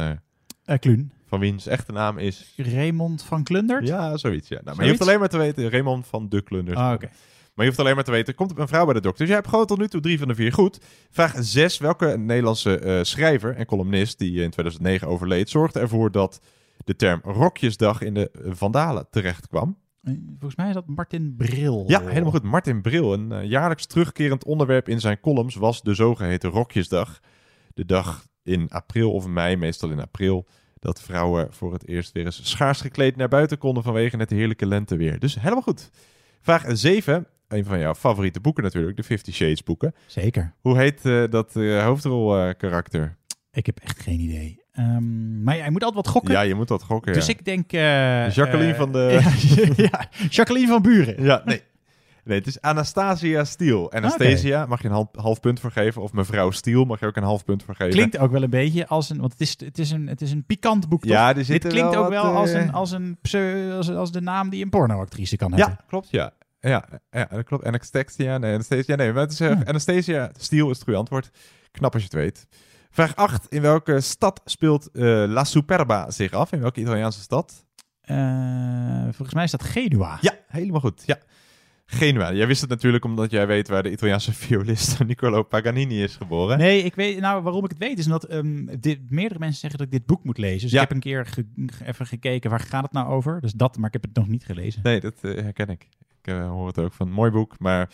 Kluun. van wiens echte naam is... Raymond van Klundert? Ja, zoiets, ja. Nou, maar je hoeft alleen maar te weten, Raymond van de Klunders. Ah, oké. Maar je hoeft alleen maar te weten, komt er een vrouw bij de dokter. Dus jij hebt gewoon tot nu toe drie van de vier goed. Vraag 6. Welke Nederlandse eh, schrijver en columnist die in 2009 overleed... zorgde ervoor dat de term Rokjesdag in de eh, Vandalen terecht kwam? Eh, Volgens mij is dat Martin Bril. Ja, helemaal goed. Martin Bril. Een eh, jaarlijks terugkerend onderwerp in zijn columns was de zogeheten Rokjesdag. De dag in april of mei, meestal in april, dat vrouwen voor het eerst weer eens schaars gekleed naar buiten konden vanwege het heerlijke lenteweer. Dus helemaal goed. Vraag 7. Een van jouw favoriete boeken natuurlijk, de Fifty Shades boeken. Zeker. Hoe heet eh, dat eh, hoofdrolkarakter? Ik heb echt geen idee. Ehm, maar ja, je moet altijd wat gokken. ja, je moet dat gokken. Dus ja. ik denk... eh, Jacqueline van de... Ja, ja, Jacqueline van Buren. Ja, nee. Nee, het is Anastasia Steele. Anastasia mag je een half, half punt voor geven. Of mevrouw Steele mag je ook een half punt voor geven. Klinkt ook wel een beetje als een... Want het is, het is, een, het is een pikant boek, toch? Ja, Dit klinkt wel ook wel wat, als, een, als, een, als, als de naam die een pornoactrice kan hebben. Ja, klopt, ja. Ja, ja dat klopt. Anastasia, nee, Anastasia, nee, maar het is eh, Anastasia Steele is het goede antwoord. Knap als je het weet. Vraag 8. In welke stad speelt eh, La Superba zich af? In welke Italiaanse stad? Eh, volgens mij is dat Genua. Ja, helemaal goed. Ja. Genua. Jij wist het natuurlijk omdat jij weet waar de Italiaanse violist Niccolo Paganini is geboren. Nee, ik weet, nou, waarom ik het weet is omdat ehm, dit, meerdere mensen zeggen dat ik dit boek moet lezen. Dus Ja. ik heb een keer ge- even gekeken waar gaat het nou over. Dus dat, maar ik heb het nog niet gelezen. Nee, dat herken ik. Ik eh, hoor het ook van een mooi boek, maar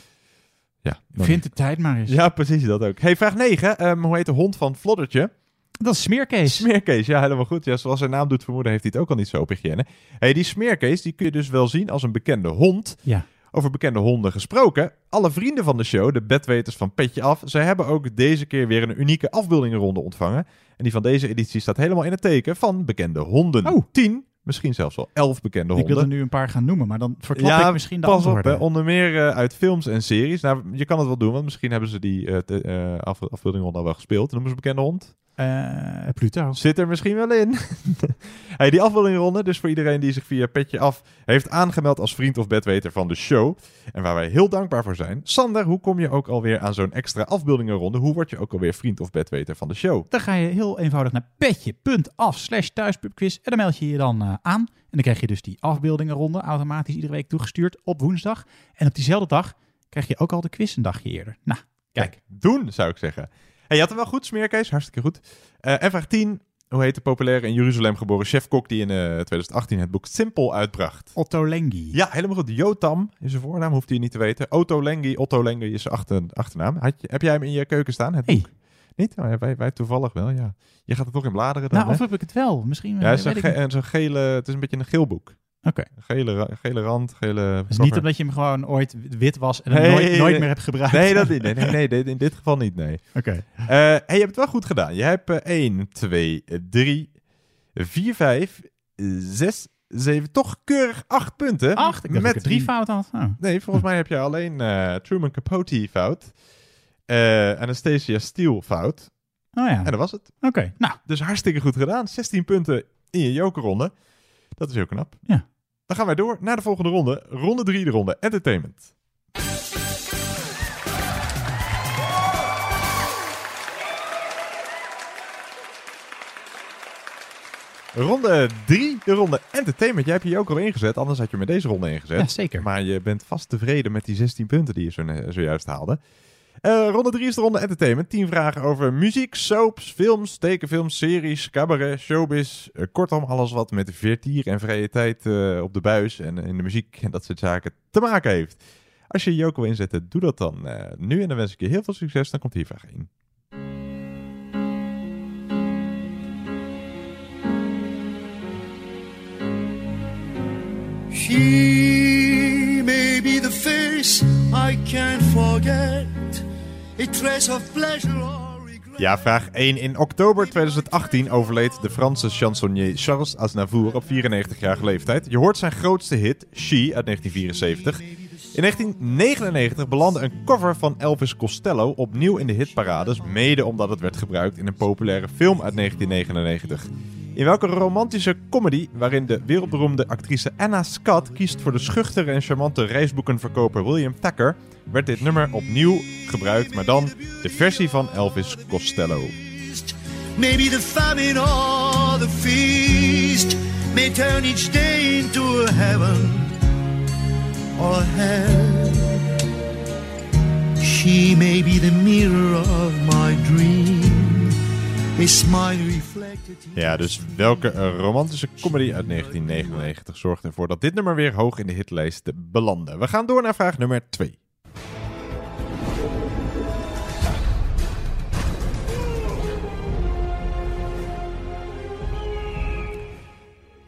ja. Vind de tijd maar eens. Ja, precies dat ook. Hey, vraag 9. Ehm, hoe heet de hond van Floddertje? Dat is Smeerkees. Smeerkees, ja, helemaal goed. Ja, zoals zijn naam doet vermoeden, heeft hij het ook al niet zo op hygiëne. Hey, die Smeerkees, die kun je dus wel zien als een bekende hond. Ja. Over bekende honden gesproken. Alle vrienden van de show, de bedweters van Petje Af, zij hebben ook deze keer weer een unieke afbeeldingenronde ontvangen. En die van deze editie staat helemaal in het teken van bekende honden. Oh. Tien, misschien zelfs wel elf bekende Ik honden. wil er nu een paar gaan noemen, maar dan verklap ik misschien de pas op, antwoorden. onder meer eh, uit films en series. Nou, je kan het wel doen, want misschien hebben ze die eh, te- eh, af, afbeelding al wel gespeeld. Noemen ze een bekende hond? Eh, Pluto. Zit er misschien wel in. hey, die afbeeldingronde, dus voor iedereen die zich via Petje Af heeft aangemeld als vriend of bedweter van de show. En waar wij heel dankbaar voor zijn. Sander, hoe kom je ook alweer aan zo'n extra afbeeldingenronde? Hoe word je ook alweer vriend of bedweter van de show? Dan ga je heel eenvoudig naar petje.af slash thuispubquiz en dan meld je je dan eh, aan. En dan krijg je dus die afbeeldingenronde automatisch iedere week toegestuurd op woensdag. En op diezelfde dag krijg je ook al de quiz een dagje eerder. Nou, kijk. Doen, zou ik zeggen. Hey, je had hem wel goed, Smeerkees. Hartstikke goed. Eh, en vraag 10. Hoe heet de populaire in Jeruzalem geboren chefkok die in eh, 2018 het boek Simpel uitbracht? Otto Lengi. Ja, helemaal goed. Jotam is zijn voornaam, hoeft hij niet te weten. Otto Lengi, Otto Lengi is zijn achter, achternaam. Had je, heb jij hem in je keuken staan, het boek? Niet? Oh, wij, wij toevallig wel, ja. Je gaat er toch in bladeren dan, Nou, of hè? heb ik het wel? Misschien Ja, eh, het is, een ge- zo'n gele, het is een beetje een geel boek. Oké. Gele, gele rand, gele... Dus niet omdat je hem gewoon ooit wit was en hem Nee, nooit, nooit meer hebt gebruikt. Nee, dat niet. Nee, nee, nee, in dit geval niet, nee. Oké. Eh, hey, je hebt het wel goed gedaan. Je hebt eh 1, 2, 3, 4, 5, 6, 7, toch keurig 8 punten. Acht? Ik dacht dat ik drie fout had. Oh. Nee, volgens mij heb je alleen eh, Truman Capote fout. eh, Anastasia Steele fout. Oh ja. En dat was het. Oké, nou. Dus hartstikke goed gedaan. 16 punten in je jokerronde. Dat is heel knap. Ja. Dan gaan wij door naar de volgende ronde. Ronde 3, de ronde entertainment. Ronde 3, de ronde entertainment. Jij hebt je ook al ingezet, anders had je met deze ronde ingezet. Ja, zeker. Maar je bent vast tevreden met die 16 punten die je zo, zojuist haalde. Eh, ronde 3 is de ronde entertainment. 10 vragen over muziek, soaps, films, tekenfilms, series, cabaret, showbiz. Eh, kortom, alles wat met vertier en vrije tijd eh, op de buis en in de muziek en dat soort zaken te maken heeft. Als je joker wil inzetten, doe dat dan nu. En dan wens ik je heel veel succes. Dan komt hier vraag 1. She may be the face I can't forget, Ja, vraag 1. In oktober 2018 overleed de Franse chansonnier Charles Aznavour op 94-jarige leeftijd. Je hoort zijn grootste hit, She, uit 1974. In 1999 belandde een cover van Elvis Costello opnieuw in de hitparades, mede omdat het werd gebruikt in een populaire film uit 1999. In welke romantische comedy, waarin de wereldberoemde actrice Anna Scott kiest voor de schuchtere en charmante reisboekenverkoper William Thacker, werd dit nummer opnieuw gebruikt, maar dan de versie van Elvis Costello. Maybe the famine the feast may turn each day into heaven or a hell. She may be the mirror of my dream, a smile reflected. Ja, dus welke eh, romantische comedy uit 1999 zorgt ervoor dat dit nummer weer hoog in de hitlijst belandde? We gaan door naar vraag nummer 2.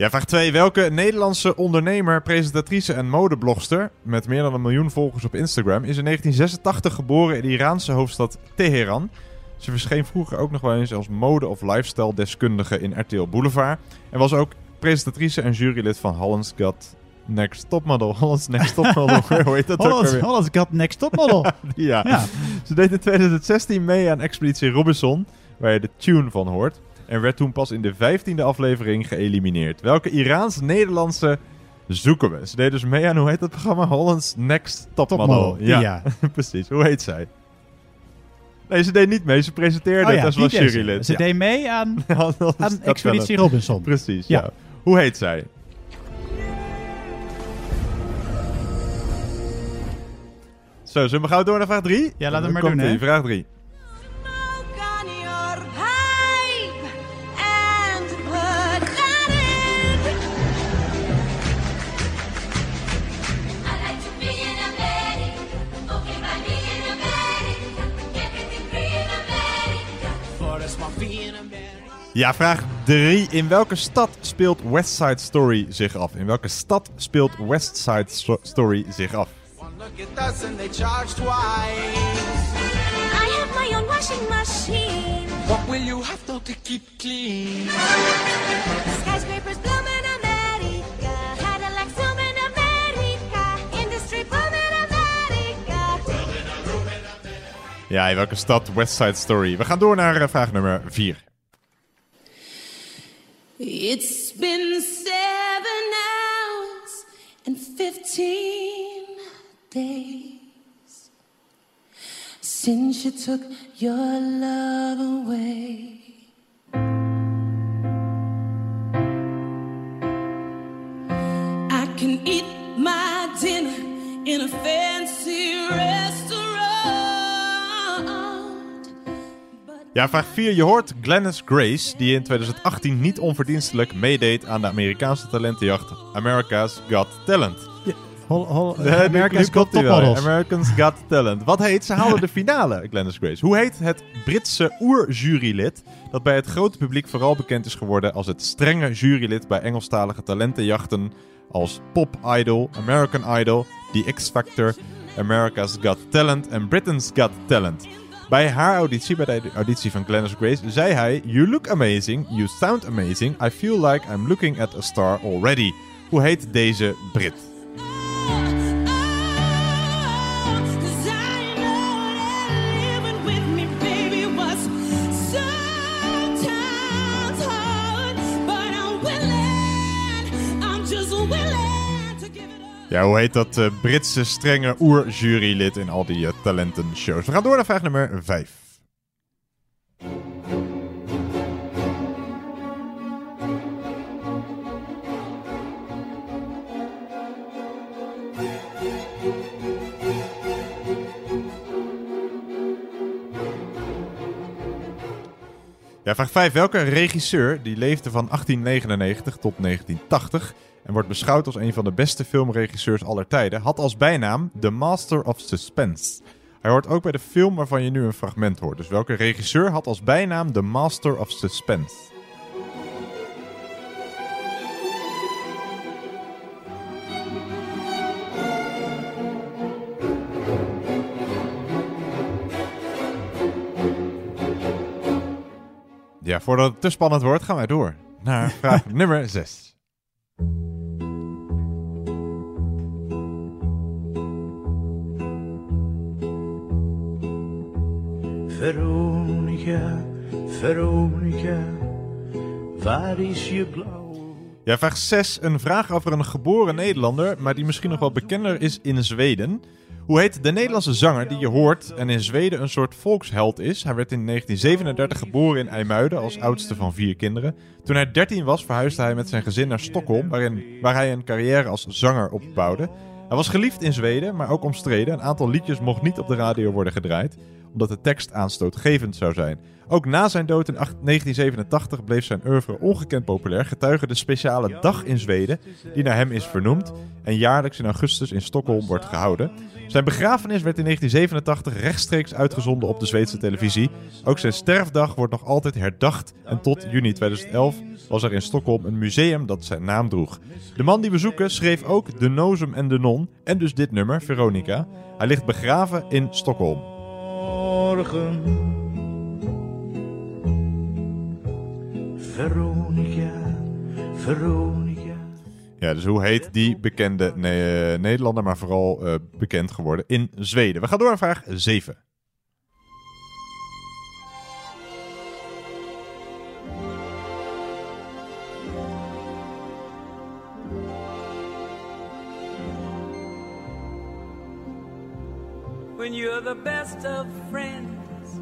Ja, vraag 2. Welke Nederlandse ondernemer, presentatrice en modeblogster met meer dan een miljoen volgers op Instagram is in 1986 geboren in de Iraanse hoofdstad Teheran? Ze verscheen vroeger ook nog wel eens als mode- of lifestyle-deskundige in RTL Boulevard. En was ook presentatrice en jurylid van Holland's Got Next Topmodel. Holland's Next Topmodel. Hoe heet dat ook Holland's, alweer? Holland's Got Next Topmodel. ja. Ja. Ze deed in 2016 mee aan Expeditie Robinson, waar je de tune van hoort. En werd toen pas in de vijftiende aflevering geëlimineerd. Welke Iraans-Nederlandse zoeken we? Ze deed dus mee aan, hoe heet dat programma? Holland's Next Topmodel. Topmodel, Ja, ja. precies. Hoe heet zij? Nee, ze deed niet mee. Ze presenteerde Oh het ja, deed ze. jurylid. Ze Ja. deed mee aan, Expeditie. Robinson. Precies, ja. Ja. Hoe heet zij? Zo, zullen we gauw door naar vraag 3? Ja, laten we maar doen, hè. Vraag 3. Ja, vraag 3. In welke stad speelt West Side Story zich af? In welke stad speelt West Side Sto- Story zich af? Look at us and they charge twice. I have my own washing machine. What will you have to, to keep clean? Skyscrapers bloom in America. Cadillacs zoom in America. Industry boom in America. Ja, in welke stad West Side Story? We gaan door naar eh, vraag nummer 4. It's been seven hours and fifteen days since you took your love away. I can eat my dinner in a fancy restaurant. Ja, vraag 4. Je hoort Glennis Grace, die in 2018 niet onverdienstelijk meedeed aan de Amerikaanse talentenjacht America's Got Talent. Hol, hol, De- America's nu Got. Topmodels. Americans Got Talent. Wat heet? Ze haalde de finale, Glennis Grace. Hoe heet het Britse oerjurylid dat bij het grote publiek vooral bekend is geworden als het strenge jurylid bij Engelstalige talentenjachten als Pop Idol, American Idol, The X Factor, America's Got Talent en Britain's Got Talent. Bij haar auditie, bij de auditie van Glennis Grace, zei hij: You look amazing, you sound amazing, I feel like I'm looking at a star already. Hoe heet deze Brit? Ja, hoe heet dat eh, Britse strenge oerjurylid in al die eh, talentenshows? We gaan door naar vraag nummer 5. Ja, vraag 5. Welke regisseur die leefde van 1899 tot 1980 en wordt beschouwd als een van de beste filmregisseurs aller tijden, had als bijnaam The Master of Suspense. Hij hoort ook bij de film waarvan je nu een fragment hoort. Dus welke regisseur had als bijnaam The Master of Suspense? Ja, voordat het te spannend wordt, gaan wij door naar vraag nummer 6. Veronica, Veronica, waar is je blauw? Ja, vraag 6. Een vraag over een geboren Nederlander, maar die misschien nog wel bekender is in Zweden. Hoe heet de Nederlandse zanger die je hoort en in Zweden een soort volksheld is? Hij werd in 1937 geboren in IJmuiden als oudste van vier kinderen. Toen hij 13 was verhuisde hij met zijn gezin naar Stockholm, waarin, waar hij een carrière als zanger opbouwde. Hij was geliefd in Zweden, maar ook omstreden. Een aantal liedjes mocht niet op de radio worden gedraaid, omdat de tekst aanstootgevend zou zijn. Ook na zijn dood in 8 1987 bleef zijn oeuvre ongekend populair, getuige de speciale dag in Zweden, die naar hem is vernoemd en jaarlijks in augustus in Stockholm wordt gehouden. Zijn begrafenis werd in 1987 rechtstreeks uitgezonden op de Zweedse televisie. Ook zijn sterfdag wordt nog altijd herdacht en tot juni 2011 was er in Stockholm een museum dat zijn naam droeg. De man die we zoeken schreef ook De Nozem en de Non en dus dit nummer, Veronica. Hij ligt begraven in Stockholm. Morgen. Veronica, Veronica. Ja, dus hoe heet die bekende Ne- eh, Nederlander, maar vooral eh, bekend geworden in Zweden? We gaan door naar vraag 7. when you're the best of friends,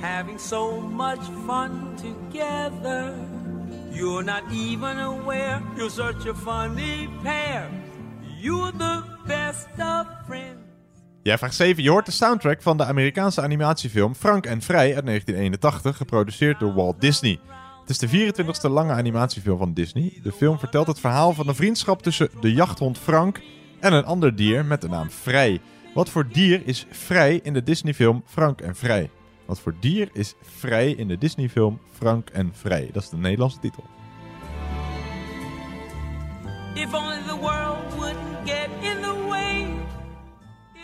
having so much fun together. You're not even aware you're such a funny pair. You're the best of friends. Ja, vraag 7. Je hoort de soundtrack van de Amerikaanse animatiefilm Frank en Vrij uit 1981, geproduceerd door Walt Disney. Het is de 24e lange animatiefilm van Disney. De film vertelt het verhaal van een vriendschap tussen de jachthond Frank en een ander dier met de naam Vrij. Wat voor dier is Vrij in de Disneyfilm Frank en Vrij? Wat voor dier is Vrij in de Disneyfilm Frank en Vrij? Dat is de Nederlandse titel. If only the world wouldn't get in the way.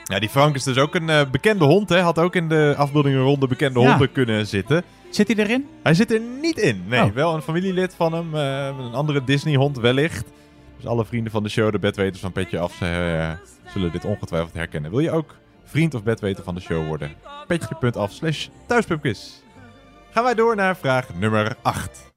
Ja, die Frank is dus ook een eh, bekende hond, hè? Had ook in de afbeeldingen ronde bekende Ja. honden kunnen zitten. Zit hij erin? Hij zit er niet in. Nee, Oh. wel een familielid van hem. eh, een andere Disney-hond wellicht. Dus alle vrienden van de show, de bedweters van Petje Af, ze, eh, zullen dit ongetwijfeld herkennen. Wil je ook vriend of bedweter van de show worden? Petje.af slash thuispubquiz. Gaan wij door naar vraag nummer 8.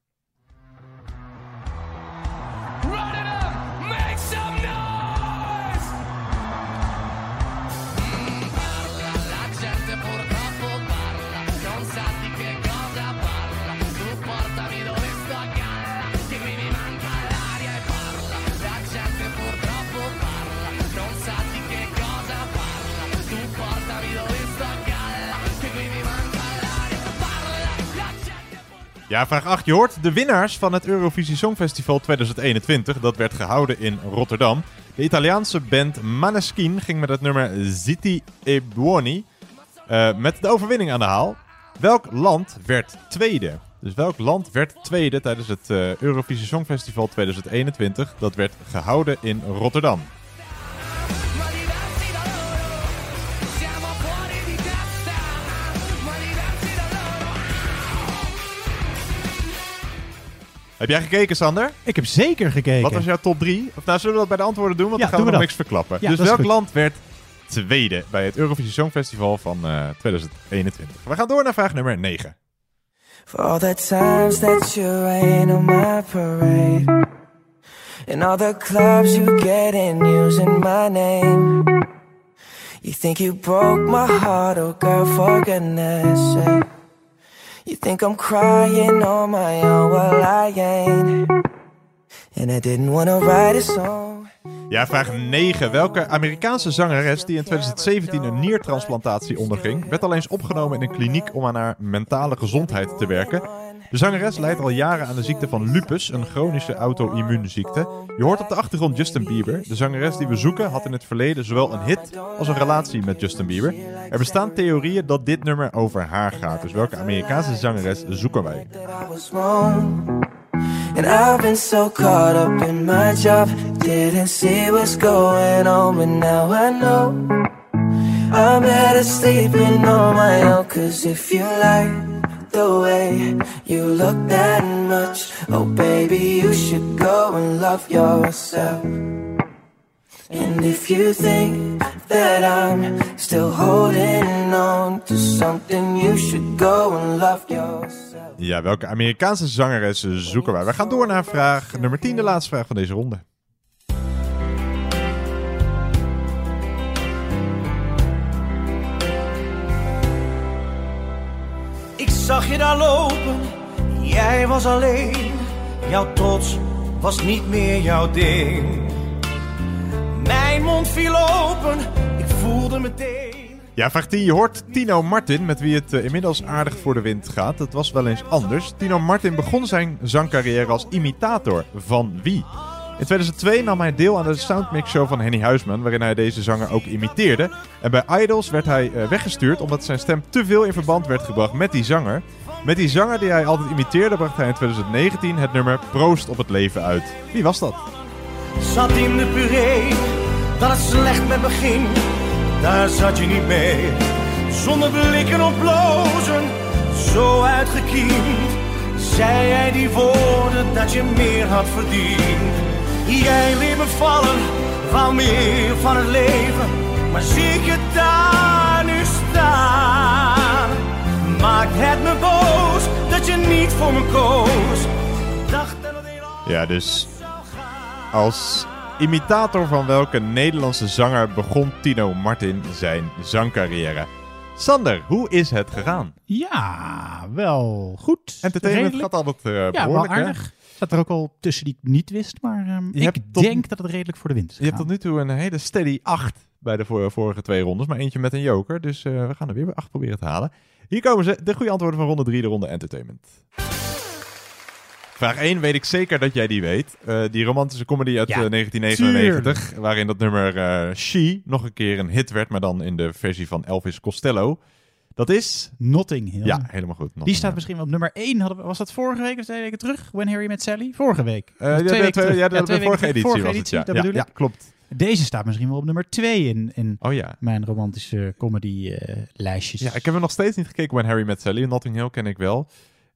Ja, vraag 8. Je hoort de winnaars van het Eurovisie Songfestival 2021. Dat werd gehouden in Rotterdam. De Italiaanse band Maneskin ging met het nummer Ziti e Buoni eh, met de overwinning aan de haal. Welk land werd tweede? Dus welk land werd tweede tijdens het eh, Eurovisie Songfestival 2021? Dat werd gehouden in Rotterdam. Heb jij gekeken, Sander? Ik heb zeker gekeken. Wat was jouw top 3? Of nou, zullen we dat bij de antwoorden doen? Want Ja, dan gaan we nog niks verklappen. Ja, dus welk goed. land werd tweede bij het Eurovisie Songfestival van eh, 2021? We gaan door naar vraag nummer 9. For all the times that you rain on my parade And all the clubs you get in using my name You think you broke my heart, oh girl, for goodness sake You think I'm crying on my own, I ain't And I didn't wanna write a song Ja, vraag 9. Welke Amerikaanse zangeres die in 2017 een niertransplantatie onderging, werd al eens opgenomen in een kliniek om aan haar mentale gezondheid te werken? De zangeres lijdt al jaren aan de ziekte van lupus, een chronische auto-immuunziekte. Je hoort op de achtergrond Justin Bieber. De zangeres die we zoeken had in het verleden zowel een hit als een relatie met Justin Bieber. Er bestaan theorieën dat dit nummer over haar gaat. Dus welke Amerikaanse zangeres zoeken wij? And I've been so caught up in my job, didn't see what's going on, but now I know. I'm better sleeping on my own, cause if you like the way you look that much. Oh, baby, you should go and love yourself. And if you think that I'm still holding on to something, you should go and love yourself. Ja, welke Amerikaanse zangeres zoeken wij? We gaan door naar vraag nummer 10, de laatste vraag van deze ronde. Zag je daar lopen, jij was alleen. Jouw trots was niet meer jouw ding. Mijn mond viel open, ik voelde meteen. Ja, vraag 10. Je hoort Tino Martin, met wie het eh, inmiddels aardig voor de wind gaat. Dat was wel eens anders. Tino Martin begon zijn zangcarrière als imitator. Van wie? In 2002 nam hij deel aan de Soundmix Show van Henny Huisman, waarin hij deze zanger ook imiteerde. En bij Idols werd hij eh, weggestuurd omdat zijn stem te veel in verband werd gebracht met die zanger. Met die zanger die hij altijd imiteerde, bracht hij in 2019 het nummer Proost op het leven uit. Wie was dat? Zat in de puree, dat het slecht met me ging. Daar zat je niet mee. Zonder blikken of blozen, zo uitgekiend. Zei jij die woorden dat je meer had verdiend. Jij liet me vallen, wou meer van het leven. Maar zie ik je daar nu staan. Maakt het me boos dat je niet voor me koos. Dacht nog een Ja, dus als imitator van welke Nederlandse zanger begon Tino Martin zijn zangcarrière? Sander, hoe is het gegaan? Ja, wel goed. Entertainment Redelijk. gaat altijd eh, Ja, wel behoorlijk, hè? Zat er ook al tussen die ik niet wist, maar ehm, ik tot- denk dat het redelijk voor de wind is Je hebt tot nu toe een hele steady 8 bij de vor- vorige twee rondes, maar eentje met een joker. Dus eh, we gaan er weer bij 8 proberen te halen. Hier komen ze, de goede antwoorden van ronde 3, de ronde entertainment. Vraag 1 weet ik zeker dat jij die weet. Eh, die romantische comedy uit Ja, eh, 1999, waarin dat nummer eh, She nog een keer een hit werd, maar dan in de versie van Elvis Costello. Dat is... Notting Hill. Ja, helemaal goed. Die Notting staat misschien wel op nummer 1. Hadden we, was dat vorige week of twee weken terug? When Harry Met Sally? Vorige week. Eh, ja, de- twee ja, de- twee vorige editie was het, ja. dat Ja, klopt. Deze staat misschien wel op nummer 2 in, in Oh ja. mijn romantische comedy lijstjes. Ja, ik heb er nog steeds niet gekeken When Harry Met Sally. Notting Hill ken ik wel.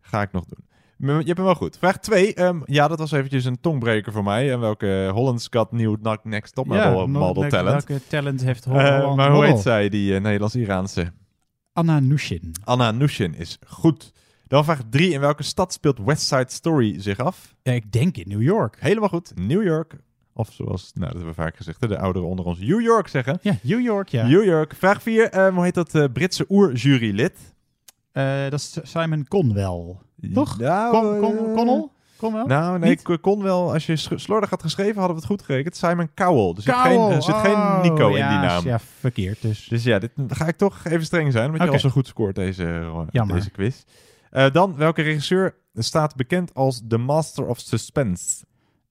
Ga ik nog doen. Je hebt hem wel goed. Vraag 2. ja, dat was eventjes een tongbreker voor mij. En welke Holland's Got New Knock Next Top Model, Talent. Welke talent heeft Eh, Holland? maar hoe heet zij, die eh, Nederlands-Iraanse? Anna Nushin. Anna Nushin is goed. Dan vraag 3. In welke stad speelt West Side Story zich af? Ja, ik denk in New York. Helemaal goed. New York. Of zoals, nou, dat hebben we vaak gezegd, hè, de ouderen onder ons New York zeggen. Ja, New York, ja. New York. Vraag 4. hoe heet dat eh, Britse oerjurylid? Eh, dat is Simon Conwell. Toch? Nou, Con, Con, eh, Nou, nee, Niet? ik kon wel. Als je slordig had geschreven, hadden we het goed gerekend. Simon Cowell. Er zit, Cowell, geen, er zit geen oh, Nico in ja, die naam. Ja, verkeerd dus. Dus ja, dit ga ik toch even streng zijn, want je Oké. al zo goed scoort deze, eh, Jammer. deze quiz. Eh, dan, welke regisseur staat bekend als The Master of Suspense?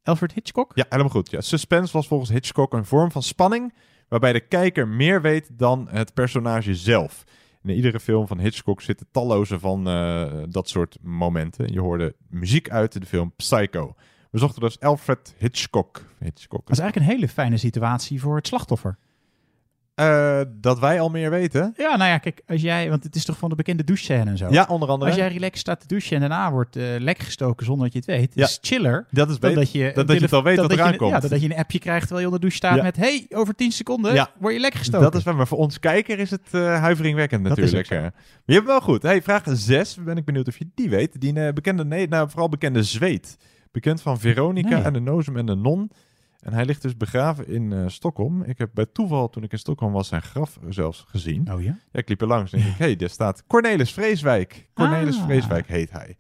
Alfred Hitchcock? Ja, helemaal goed. Ja. Suspense was volgens Hitchcock een vorm van spanning waarbij de kijker meer weet dan het personage zelf. In iedere film van Hitchcock zitten talloze van eh, dat soort momenten. Je hoorde muziek uit in de film Psycho. We zochten dus Alfred Hitchcock. Hitchcock. Dat is eigenlijk een hele fijne situatie voor het slachtoffer. Eh, dat wij al meer weten. Ja, nou ja, kijk, als jij, want het is toch van de bekende douchescène en zo. Ja, onder andere. Als jij relaxed staat te douchen en daarna wordt eh lek gestoken zonder dat je het weet, Ja. is chiller. Dat is beter. dat je, Dat- dat je het al weet dat eraan je- komt. Ja, dat je een appje krijgt terwijl je onder de douche staat Ja. met, hey, over 10 seconden Ja. word je lek gestoken. Dat is waar, maar voor ons kijker is het eh, huiveringwekkend Dat is natuurlijk. je hebt wel goed. Hey, vraag 6, ben ik benieuwd of je die weet. Die bekende, nee, nou, vooral bekende zweet. Bekend van Veronica Nee. en de Nozem en de Non. En hij ligt dus begraven in eh, Stockholm. Ik heb bij toeval, toen ik in Stockholm was, zijn graf zelfs gezien. Oh ja? Ja, ik liep er langs en denk ik, hé, hey, daar staat Cornelis Vreeswijk. Cornelis Ah. Vreeswijk heet hij.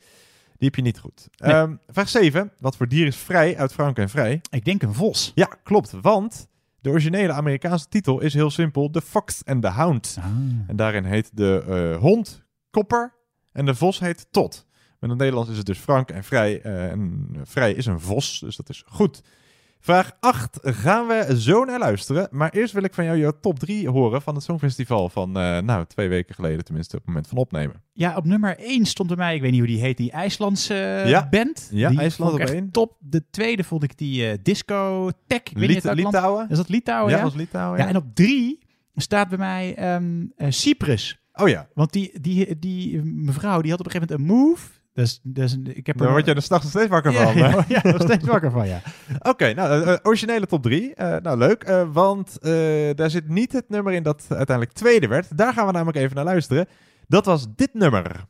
Die heb je niet goed. Nee. Ehm, vraag 7. Wat voor dier is vrij uit Frank en Vrij? Ik denk een vos. Ja, klopt. Want de originele Amerikaanse titel is heel simpel: The Fox and the Hound. Ah. En daarin heet de eh, hond Kopper en de vos heet Tot. Maar in het Nederlands is het dus Frank en Vrij. eh, en Vrij is een vos, dus dat is goed. Vraag 8 gaan we zo naar luisteren. Maar eerst wil ik van jou jouw top 3 horen van het Songfestival van, eh, nou, twee weken geleden tenminste, op het moment van opnemen. Ja, op nummer 1 stond bij mij, ik weet niet hoe die heet, die IJslandse eh, Ja. band. Ja, die IJsland op echt één. top. De tweede vond ik die eh, disco tech. Ik weet niet. Litouwen? Is dat Litouwen? Ja, Ja, dat was Litouwen, Ja, ja. en op drie staat bij mij ehm, eh, Cyprus. Oh ja. Want die, die, die mevrouw die had op een gegeven moment een move. Dus, dus ik heb Daar er- word je er s'nachts nog steeds wakker Ja, van. ja, ja, nog steeds wakker van, ja. Oké, nou, eh, eh, originele top 3. nou, leuk. eh, want eh, daar zit niet het nummer in dat uiteindelijk tweede werd. Daar gaan we namelijk even naar luisteren. Dat was dit nummer.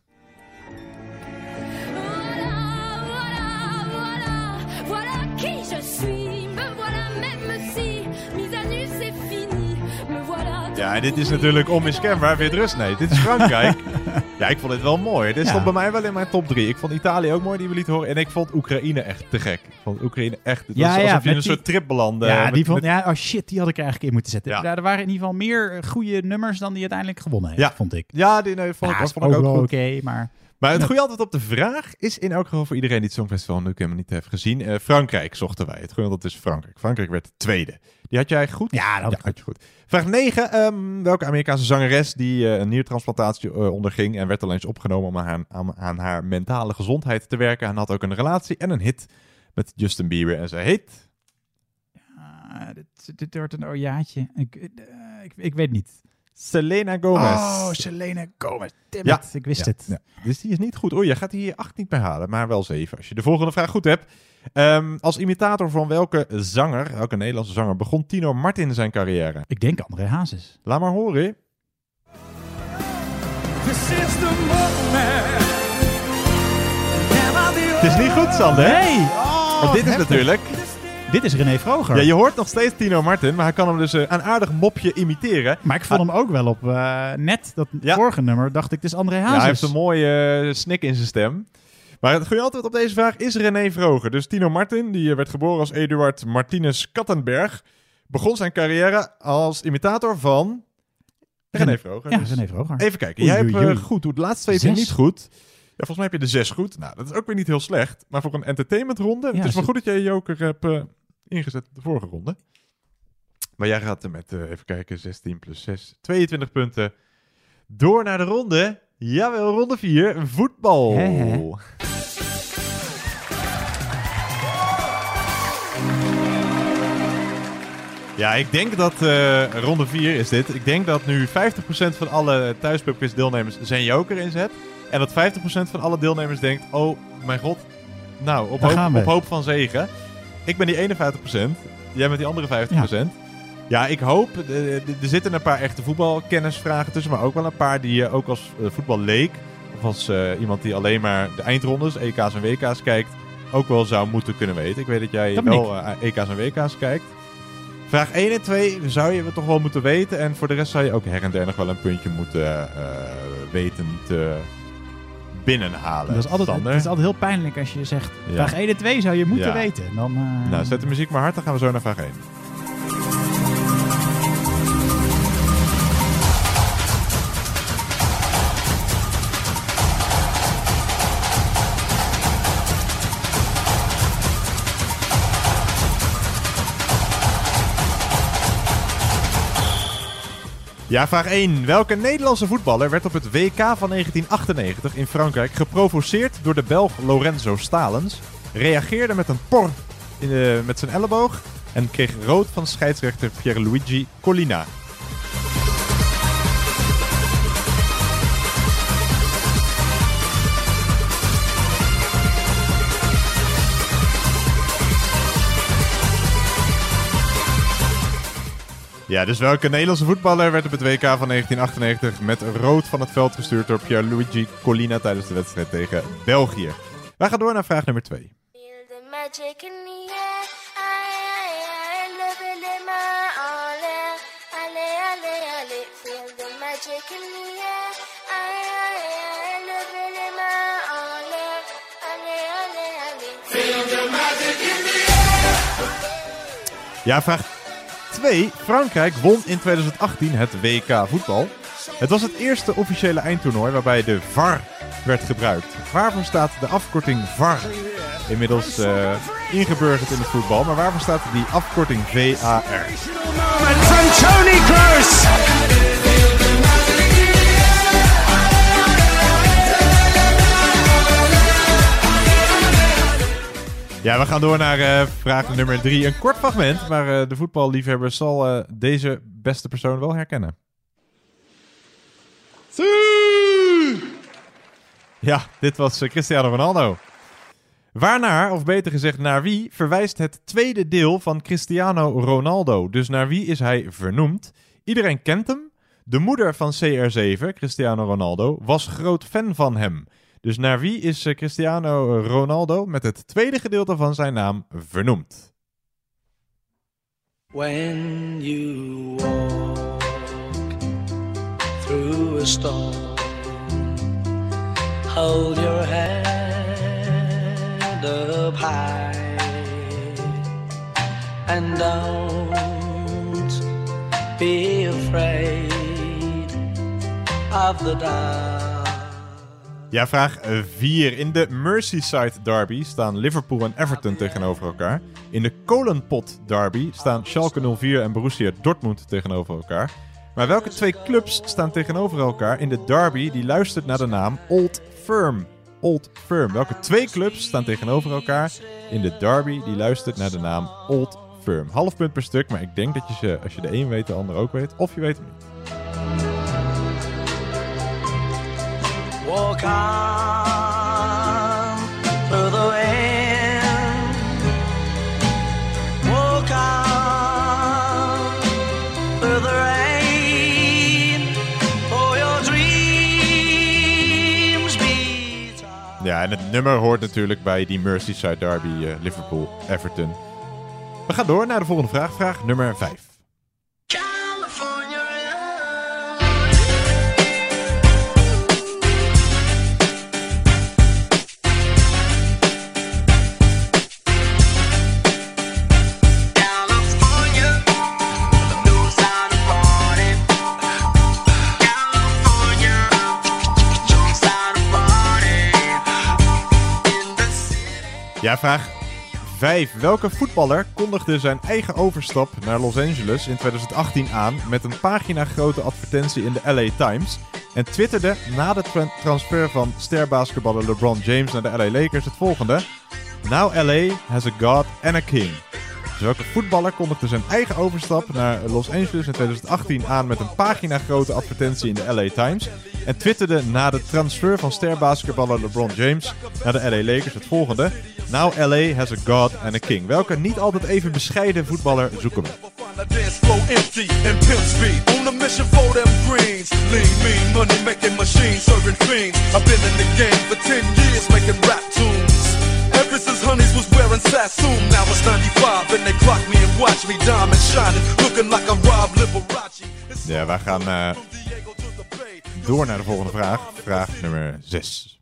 Ja, dit is natuurlijk onmiskenbaar Wit-Rust. Nee, dit is Frankrijk. ja, ik vond dit wel mooi. Dit Ja. stond bij mij wel in mijn top 3. Ik vond Italië ook mooi, die we lieten horen. En ik vond Oekraïne echt te gek. Ik vond Oekraïne echt... Het Ja, was ja, alsof je een die- soort trip belandde. Ja, Met- die vond, met- ja, oh shit, die had ik er eigenlijk in moeten zetten. Ja. Er waren in ieder geval meer goede nummers dan die uiteindelijk gewonnen heeft, Ja. vond ik. Ja, die nee, vond ik, dat vond ik ook wel oké, maar... Maar het goede antwoord op de vraag is in elk geval voor iedereen die het Songfestival nu helemaal niet heeft gezien. eh, Frankrijk zochten wij. Het goede antwoord is Frankrijk. Frankrijk werd tweede. Die had jij goed? Ja, dat had je goed. Vraag 9. ehm, welke Amerikaanse zangeres die eh, een niertransplantatie eh, onderging en werd alleen eens opgenomen om aan haar, aan, aan haar mentale gezondheid te werken en had ook een relatie en een hit met Justin Bieber en zij heet... Ah, dit, dit wordt een ojaatje. Ik, eh, ik, ik weet niet. Selena Gomez. Oh, Selena Gomez. Damn Ja, it, ik wist ja, het. ja. Dus die is niet goed. Oei, je gaat hier acht niet meer halen, maar wel zeven. Als je de volgende vraag goed hebt. Ehm, als imitator van welke zanger, welke Nederlandse zanger, begon Tino Martin zijn carrière? Ik denk André Hazes. Laat maar horen. Het is niet goed, Sander. Nee! Want dit is heftig. natuurlijk... Dit is René Vroger. Ja, je hoort nog steeds Tino Martin, maar hij kan hem dus eh, een aardig mopje imiteren. Maar ik vond hem ook wel op eh, net, dat vorige nummer, dacht ik, het is André Hazes. Ja, hij heeft een mooie eh, snik in zijn stem. Maar het goede antwoord op deze vraag is René Vroger. Dus Tino Martin, die werd geboren als Eduard Martinez Kattenberg, begon zijn carrière als imitator van René Vroger. Ja, Dus René Vroger. Even kijken, Oei, jij hebt oei, oei. goed, hoe de laatste twee niet goed. Ja, volgens mij heb je de zes goed. Nou, dat is ook weer niet heel slecht. Maar voor een entertainmentronde, het Ja, is maar zo- goed dat jij je joker hebt ingezet op de vorige ronde. Maar jij gaat er met, eh, even kijken, 16 plus 6, 22 punten. Door naar de ronde. Jawel, ronde 4, voetbal. Ja, ik denk dat eh, ronde 4 is dit. Ik denk dat nu 50% van alle thuispubquiz deelnemers zijn joker inzet. En dat 50% van alle deelnemers denkt, oh mijn god, nou, op, hoop, op hoop van zegen. Ik ben die 51%, jij bent die andere 50%. Ja, ik hoop, eh, er zitten een paar echte voetbalkennisvragen tussen, maar ook wel een paar die je ook als eh, voetballeek, of als eh, iemand die alleen maar de eindrondes, EK's en WK's kijkt, ook wel zou moeten kunnen weten. Ik weet dat jij Dat wel eh, EK's en WK's kijkt. Vraag 1 en 2 zou je toch wel moeten weten. En voor de rest zou je ook her en der nog wel een puntje moeten eh, weten te binnenhalen. Dat is altijd, Sander. het is altijd heel pijnlijk als je zegt, vraag 1 en 2 zou je moeten weten. Dan, eh, Nou, zet de muziek maar hard, dan gaan we zo naar vraag 1. Ja, vraag 1. Welke Nederlandse voetballer werd op het WK van 1998 in Frankrijk geprovoceerd door de Belg Lorenzo Stalens, reageerde met een por in de, met zijn elleboog en kreeg rood van scheidsrechter Pierluigi Collina? Ja, dus welke Nederlandse voetballer werd op het WK van 1998 met rood van het veld gestuurd door Pierluigi Collina tijdens de wedstrijd tegen België? Wij gaan door naar vraag nummer 2. The magic in the air. Aïe, aïe, aïe, levez les mains en l'air. Allez, allez, allez, feel the magic in the air. Aïe, aïe, aïe, levez les mains en l'air. Allez, allez, allez. Feel the magic in the Ja, vraag 2. Frankrijk won in 2018 het WK voetbal. Het was het eerste officiële eindtoernooi waarbij de VAR werd gebruikt. Waarvoor staat de afkorting VAR? Inmiddels eh, ingeburgerd in het voetbal, maar waarvoor staat die afkorting VAR? From Tony. Ja, we gaan door naar eh, vraag nummer 3. Een kort fragment, maar eh, de voetballiefhebber zal eh, deze beste persoon wel herkennen. Ja, dit was Cristiano Ronaldo. Waarnaar, of beter gezegd naar wie, verwijst het tweede deel van Cristiano Ronaldo. Dus naar wie is hij vernoemd? Iedereen kent hem. De moeder van CR7, Cristiano Ronaldo, was groot fan van hem. Dus naar wie is eh, Cristiano Ronaldo met het tweede gedeelte van zijn naam vernoemd? When you walk through a storm, hold your head up high and don't be afraid of the dark. Ja, vraag 4. In de Merseyside Derby staan Liverpool en Everton tegenover elkaar. In de Kolenpot Derby staan Schalke 04 en Borussia Dortmund tegenover elkaar. Maar welke twee clubs staan tegenover elkaar in de derby die luistert naar de naam Old Firm? Old Firm. Welke twee clubs staan tegenover elkaar in de derby die luistert naar de naam Old Firm? Half punt per stuk, maar ik denk dat je ze, als je de een weet, de ander ook weet. Of je weet hem niet. Walk on through the. Walk on the rain. For your be Ja, en het nummer hoort natuurlijk bij die Merseyside Derby eh, Liverpool-Everton. We gaan door naar de volgende vraag. Vraag nummer 5. Ja, vraag 5. Welke voetballer kondigde zijn eigen overstap naar Los Angeles in 2018 aan met een pagina grote advertentie in de LA Times en twitterde na de tra- transfer van sterbasketballer LeBron James naar de LA Lakers het volgende: Now LA has a god and a king. Dus welke voetballer kondigde zijn eigen overstap naar Los Angeles in 2018 aan met een pagina grote advertentie in de LA Times en twitterde na de transfer van sterbasketballer LeBron James naar de LA Lakers het volgende: Now LA has a god and a king. Welke niet altijd even bescheiden voetballer zoeken we? I've been in the game for 10 years making rap tunes. Since Honeys was wearing Sassoon, now it's 95 and they clock me and watch me diamond shining, looking like a Rob Liberace. Ja, wij gaan eh, door naar de volgende vraag. Vraag nummer 6.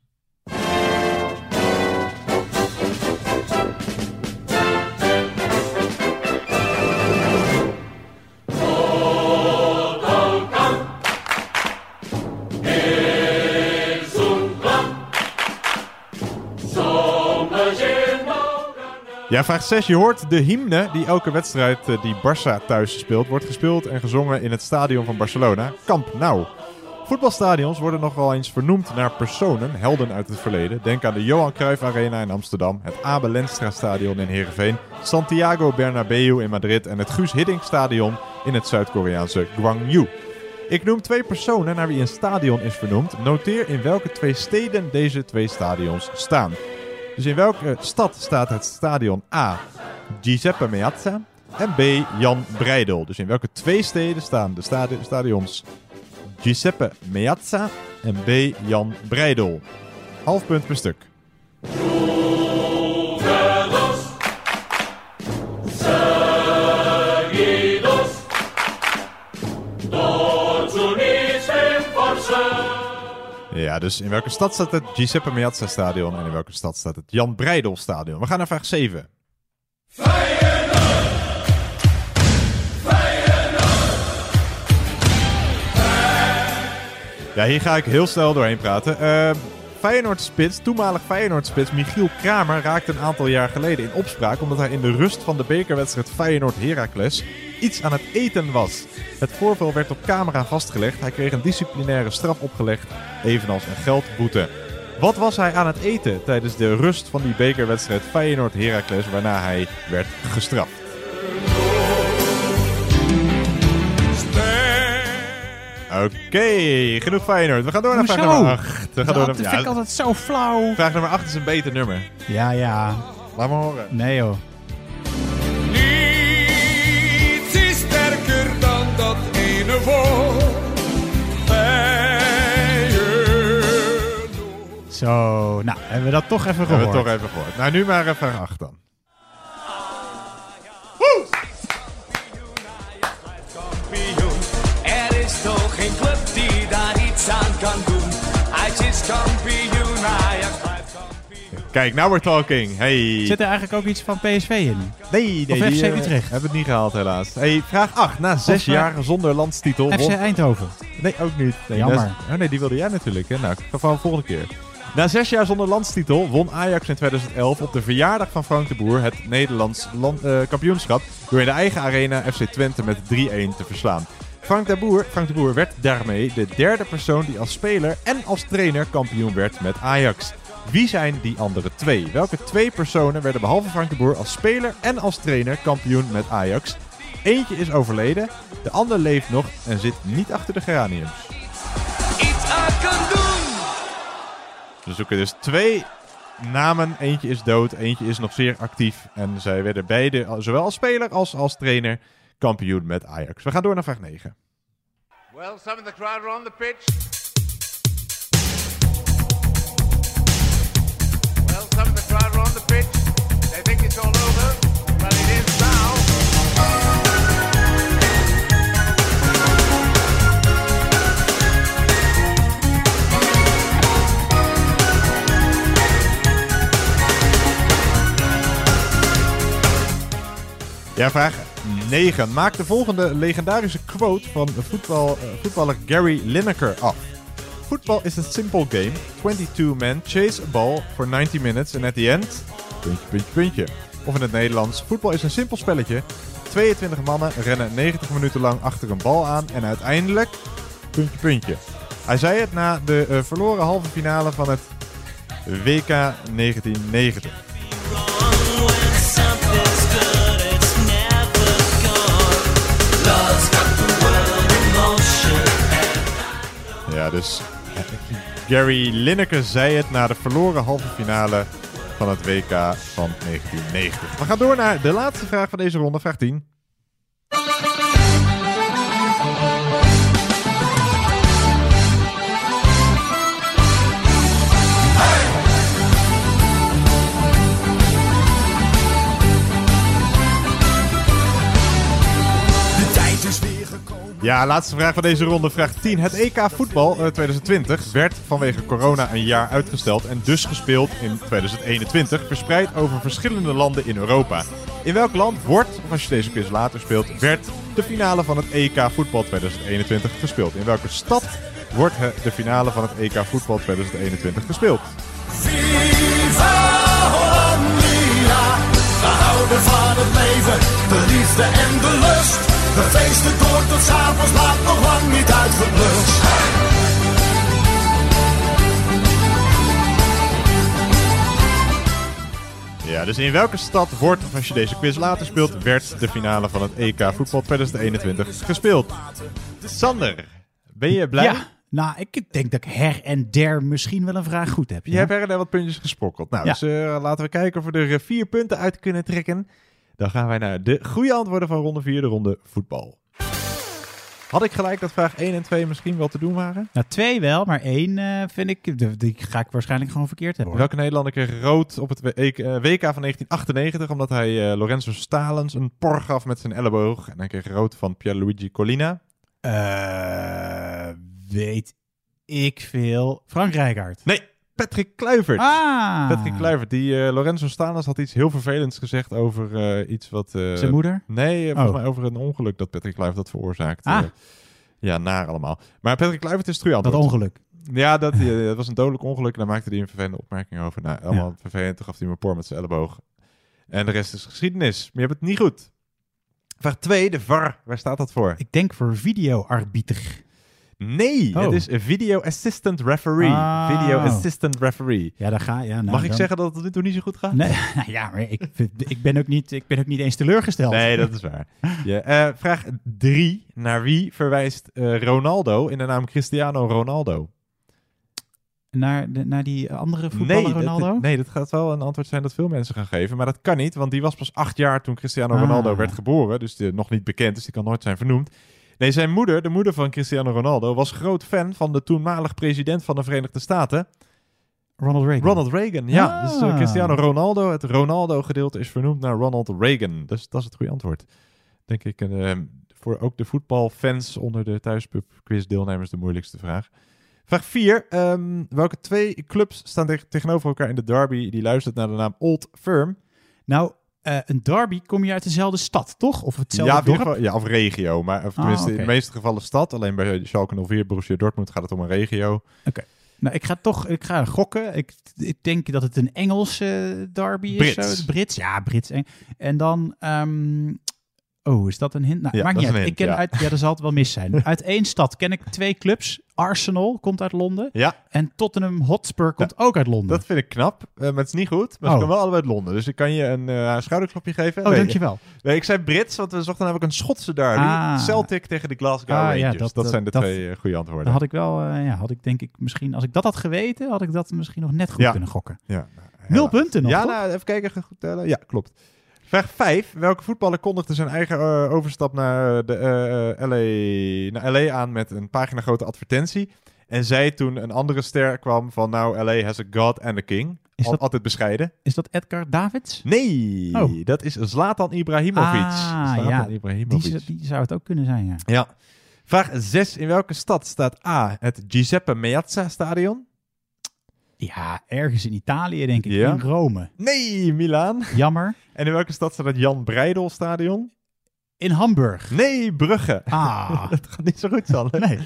Ja, vraag 6. Je hoort de hymne die elke wedstrijd eh, die Barça thuis speelt, wordt gespeeld en gezongen in het stadion van Barcelona, Camp Nou. Voetbalstadions worden nogal eens vernoemd naar personen, helden uit het verleden. Denk aan de Johan Cruijff Arena in Amsterdam, het Abel Lenstra Stadion in Heerenveen, Santiago Bernabeu in Madrid en het Guus Hiddink Stadion in het Zuid-Koreaanse Gwangju. Ik noem twee personen naar wie een stadion is vernoemd. Noteer in welke twee steden deze twee stadions staan. Dus in welke stad staat het stadion A. Giuseppe Meazza en B. Jan Breidel. Dus in welke twee steden staan de stadi- stadions Giuseppe Meazza en B. Jan Breidel. Half punt per stuk. Ja, dus in welke stad staat het Giuseppe Meazza stadion en in welke stad staat het Jan Breidel stadion? We gaan naar vraag 7. Ja, hier ga ik heel snel doorheen praten. Eh Feyenoord-spits, toenmalig Feyenoord-spits Michiel Kramer raakte een aantal jaar geleden in opspraak omdat hij in de rust van de bekerwedstrijd Feyenoord-Heracles iets aan het eten was. Het voorval werd op camera vastgelegd. Hij kreeg een disciplinaire straf opgelegd, evenals een geldboete. Wat was hij aan het eten tijdens de rust van die bekerwedstrijd Feyenoord-Heracles waarna hij werd gestraft? Oké, genoeg Feyenoord. We gaan door naar vraag Hoezo? nummer 8. We gaan door Dat naar, vind ik altijd zo flauw. Vraag nummer 8 is een beter nummer. Ja, ja. Laat maar horen. Nee joh. Zo, nou, hebben we dat toch even Hebben gehoord. we toch even gehoord. Nou, nu maar vraag 8 dan. Kijk, now we're talking. Hey. Zit er eigenlijk ook iets van PSV in? Nee, nee, Of die, FC eh, Utrecht? hebben het niet gehaald helaas. Hey, vraag 8. Na zes Of, eh, jaar zonder landstitel... FC won- Eindhoven. Nee, ook niet. Nee, Jammer. oh nee, die wilde jij natuurlijk. Hè? Nou, van volgende keer. Na zes jaar zonder landstitel won Ajax in 2011 op de verjaardag van Frank de Boer het Nederlands land, eh, kampioenschap door in de eigen arena FC Twente met 3-1 te verslaan. Frank de, Boer, Frank de Boer werd daarmee de derde persoon die als speler en als trainer kampioen werd met Ajax. Wie zijn die andere twee? Welke twee personen werden behalve Frank de Boer als speler en als trainer kampioen met Ajax? Eentje is overleden, de ander leeft nog en zit niet achter de geraniums. Iets aan kan doen. We zoeken dus twee namen. Eentje is dood, eentje is nog zeer actief. En zij werden beide, zowel als speler als als trainer, kampioen met Ajax. We gaan door naar vraag 9. Well, some of the crowd are on the pitch. Ja, vraag 9. Maak de volgende legendarische quote van voetbal, eh, voetballer Gary Lineker af. Football is a simple game. 22 men chase a ball for 90 minutes and at the end... Puntje, puntje, puntje. Of in het Nederlands. Voetbal is een simpel spelletje. 22 mannen rennen 90 minuten lang achter een bal aan en uiteindelijk... Puntje, puntje. Hij zei het na de eh, verloren halve finale van het WK 1990. Dus Gary Lineker zei het na de verloren halve finale van het WK van 1990. We gaan door naar de laatste vraag van deze ronde, vraag 10. Ja, laatste vraag van deze ronde, vraag 10. Het EK voetbal eh, 2020 werd vanwege corona een jaar uitgesteld en dus gespeeld in 2021, verspreid over verschillende landen in Europa. In welk land wordt, als je deze quiz later speelt, werd de finale van het EK voetbal 2021 gespeeld? In welke stad wordt eh, de finale van het EK voetbal 2021 gespeeld? Viva Hollandia. We houden van het leven, de liefde en de lust. We feesten door tot s'avonds laat, nog lang niet uitgeblust. Ja, dus in welke stad wordt, of als je deze quiz later speelt, werd de finale van het EK voetbal 2021 gespeeld? Sander, ben je blij? Ja, nou, ik denk dat ik her en der misschien wel een vraag goed heb. Je hebt er en der wat puntjes gesprokkeld. Nou, Ja. dus eh, laten we kijken of we er eh, vier punten uit kunnen trekken. Dan gaan wij naar de goede antwoorden van ronde 4, de ronde voetbal. Had ik gelijk dat vraag 1 en 2 misschien wel te doen waren? Nou, twee wel, maar één eh, vind ik, die ga ik waarschijnlijk gewoon verkeerd hebben. Welke Nederlander kreeg rood op het W- EK, eh, WK van 1998 omdat hij eh, Lorenzo Stalens een por gaf met zijn elleboog? En hij kreeg rood van Pierluigi Collina. Weet ik veel. Frank Rijkaard. Nee, Patrick Kluivert. Ah. Patrick Kluivert, die eh, Lorenzo Stalens had iets heel vervelends gezegd over eh, iets wat... eh, Zijn moeder? Nee, volgens Oh. mij over een ongeluk dat Patrick Kluivert had veroorzaakt. Ah. Ja, naar allemaal. Maar Patrick Kluivert is terug Dat ongeluk. Ja, dat, dat was een dodelijk ongeluk. En daar maakte hij een vervelende opmerking over. Nou, allemaal vervelend. Toen gaf hij me por met zijn elleboog. En de rest is geschiedenis. Maar je hebt het niet goed. Vraag 2, de VAR. Waar staat dat voor? Ik denk voor videoarbiter. Nee, Oh. het is een video assistant referee. Oh. Video assistant referee. Ja, daar ga ja, nou, Mag ik zeggen dat het nu toe niet zo goed gaat? Nee, nou ja, maar ik, ik, ben ook niet, ik ben ook niet eens teleurgesteld. Nee, dat is waar. Ja, eh, vraag 3. Naar wie verwijst eh, Ronaldo in de naam Cristiano Ronaldo? Naar, de, naar die andere voetballer nee, Ronaldo? Dat, nee, dat gaat wel een antwoord zijn dat veel mensen gaan geven. Maar dat kan niet, want die was pas acht jaar toen Cristiano Ah. Ronaldo werd geboren. Dus die, nog niet bekend, dus die kan nooit zijn vernoemd. Nee, zijn moeder, de moeder van Cristiano Ronaldo, was groot fan van de toenmalig president van de Verenigde Staten. Ronald Reagan. Ronald Reagan, ja. Ah. Dus eh, Cristiano Ronaldo, het Ronaldo-gedeelte is vernoemd naar Ronald Reagan. Dus dat is het goede antwoord. Denk ik, eh, voor ook de voetbalfans onder de thuispub quiz deelnemers de moeilijkste vraag. Vraag 4. welke twee clubs staan teg- tegenover elkaar in de derby die luistert naar de naam Old Firm? Nou, eh, een derby kom je uit dezelfde stad, toch? Of hetzelfde Ja, dorp? geval, ja, of regio. Maar of Ah, tenminste, in de meeste gevallen stad. Alleen bij Schalke 04, Borussia Dortmund gaat het om een regio. Oké. Nou, ik ga toch ik ga gokken. Ik, ik denk dat het een Engelse derby is. Brits. Zo. Brits, ja, Brits. En dan... ehm, oh, is dat een hint? Nou, Ja, maakt dat niet uit. Ik ken ja. uit... Ja, dat zal het wel mis zijn. uit één stad ken ik twee clubs. Arsenal komt uit Londen. Ja. En Tottenham Hotspur komt ook uit Londen. Dat vind ik knap, eh, maar het is niet goed. Maar Oh. ze komen wel allebei uit Londen. Dus ik kan je een eh, schouderklopje geven. Oh, Nee. dankjewel. Nee, ik zei Brits, want we zochten namelijk een Schotse derby. Ah. Celtic tegen de Glasgow Ah, Rangers. ja, dat, dat- dat, dat- zijn de dat- twee eh, goede antwoorden. Dan had ik wel... eh, ja, had ik denk ik misschien... Als ik dat had geweten, had ik dat misschien nog net goed kunnen gokken. Ja, Nul punten nog, Ja, nou, even kijken. Goed tellen. Ja, klopt. Vraag 5. Welke voetballer kondigde zijn eigen eh, overstap naar, de, eh, LA, naar LA aan met een pagina grote advertentie? En zei toen een andere ster kwam van nou, LA has a god and a king. Is dat- altijd bescheiden. Is dat Edgar Davids? Nee, Oh. dat is Zlatan Ibrahimovic. Ah, Zlatan ja. Ibrahimovic. Die, die zou het ook kunnen zijn, ja. Ja. Vraag 6. In welke stad staat A. het Giuseppe Meazza stadion? Ja, ergens in Italië, denk ik. Ja. In Rome. Nee, Milaan. Jammer. En in welke stad staat het Jan Breidel stadion? In Hamburg. Nee, Brugge. Ah. dat gaat niet zo goed, Sander. Nee.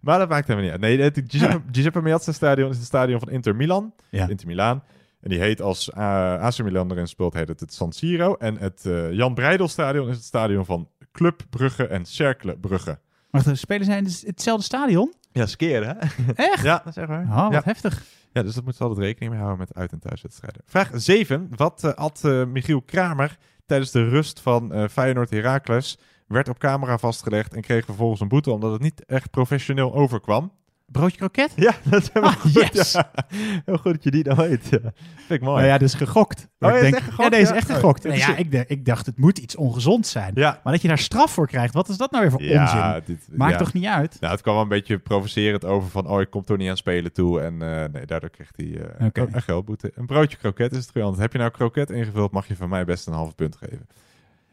Maar dat maakt helemaal niet uit. Nee, het Giuseppe, Giuseppe Meazza stadion is het stadion van Inter Milan. Ja. Inter Milaan. En die heet als uh, AC Milan erin speelt, heet het het San Siro. En het eh, Jan Breidel stadion is het stadion van Club Brugge en Cercle Brugge. Maar de spelen zijn dus hetzelfde stadion? Ja, skeren, hè? Echt? Ja, dat is echt waar. Oh, wat ja. heftig. Ja, dus dat moet ze altijd rekening mee houden met uit- en thuiswedstrijden. Vraag 7. Wat eh, at eh, Michiel Kramer tijdens de rust van eh Feyenoord Heracles? Werd op camera vastgelegd en kreeg vervolgens een boete omdat het niet echt professioneel overkwam. Broodje kroket? Ja, dat is helemaal Ah, goed. yes. ja. Heel goed dat je die dan weet. Ja. Vind ik mooi. Nou ja, dus gegokt. Oh, Ik ja, is denk- echt gegokt? Ja, deze is echt Oh, gegokt. ja, Nou ja, ik, dacht- ik dacht, het moet iets ongezond zijn. Ja. Maar dat je daar straf voor krijgt, wat is dat nou weer voor onzin? dit- Maakt toch niet uit? Nou, het kwam wel een beetje provocerend over van... oh, ik kom toch niet aan spelen toe. En eh, nee, daardoor kreeg hij Oké. een geldboete. Een broodje kroket is het antwoord. Heb je nou kroket ingevuld, mag je van mij best een half punt geven.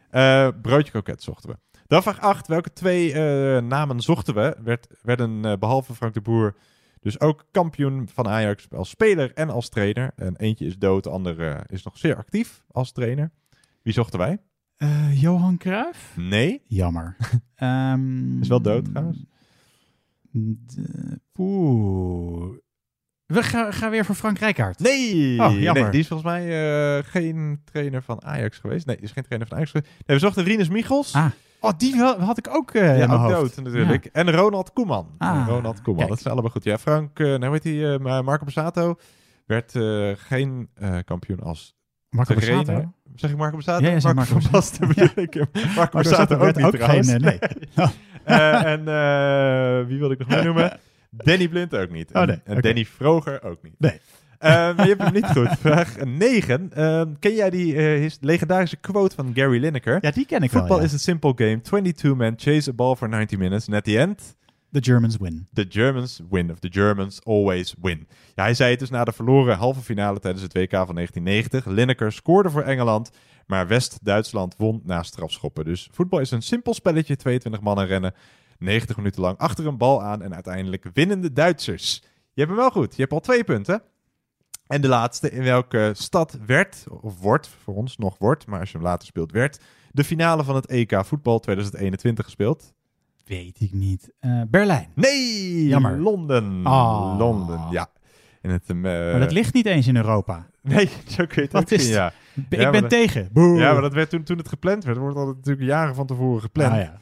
Eh, broodje kroket zochten we. Dan vraag 8. Welke twee eh, namen zochten we? Werd, werden eh, behalve Frank de Boer dus ook kampioen van Ajax als speler en als trainer. En eentje is dood, de andere eh, is nog zeer actief als trainer. Wie zochten wij? Johan Cruijff? Nee. Jammer. Ehm, Is wel dood trouwens. d- Oeh. We gaan, gaan weer voor Frank Rijkaard. Nee, Oh, jammer. nee, die is volgens mij geen trainer van Ajax geweest. Nee, die is geen trainer van Ajax geweest. Nee, we zochten Rinus Michels. Ah. Oh, die had ik ook in ja, ook dood natuurlijk. En Ronald Koeman. Ah, Ronald Koeman, kijk. dat zijn allemaal goed. Ja, Frank, eh nou weet hij, eh, Marco Borsato werd eh, geen kampioen als Marco trainer. Borsato? Zeg ik Marco Borsato? Ja, Marco Marco van Basten bedoel ik. Marco Marco Borsato Borsato ook niet ook geen, nee. Eh, en wie wil ik nog meer noemen? Danny Blind ook niet. Oh, En- nee, En. Danny Vroger ook niet. Nee. Eh, maar je hebt hem niet goed. Vraag 9. ken jij die eh, legendarische quote van Gary Lineker? Ja, die ken ik wel, Football is a simple game. 22 men chase a ball for 90 minutes. And at the end... The Germans win. The Germans win. Of the Germans always win. Ja, hij zei het dus na de verloren halve finale tijdens het WK van 1990. Lineker scoorde voor Engeland, maar West-Duitsland won na strafschoppen. Dus voetbal is een simpel spelletje. 22 mannen rennen 90 minuten lang achter een bal aan en uiteindelijk winnen de Duitsers. Je hebt hem wel goed. Je hebt al twee punten. En de laatste, in welke stad werd, of wordt, voor ons nog wordt, maar als je hem later speelt, werd de finale van het EK voetbal 2021 gespeeld? Weet ik niet. Eh, Berlijn. Nee! Jammer. Londen. Ah. Londen, ja. In het, eh, Maar dat ligt niet eens in Europa. Nee, zo kun je het zien, is het? ja. Ik Ja, ben dat- tegen. Boe. Ja, maar dat werd toen, toen het gepland werd. wordt altijd natuurlijk jaren van tevoren gepland. Ah, ja.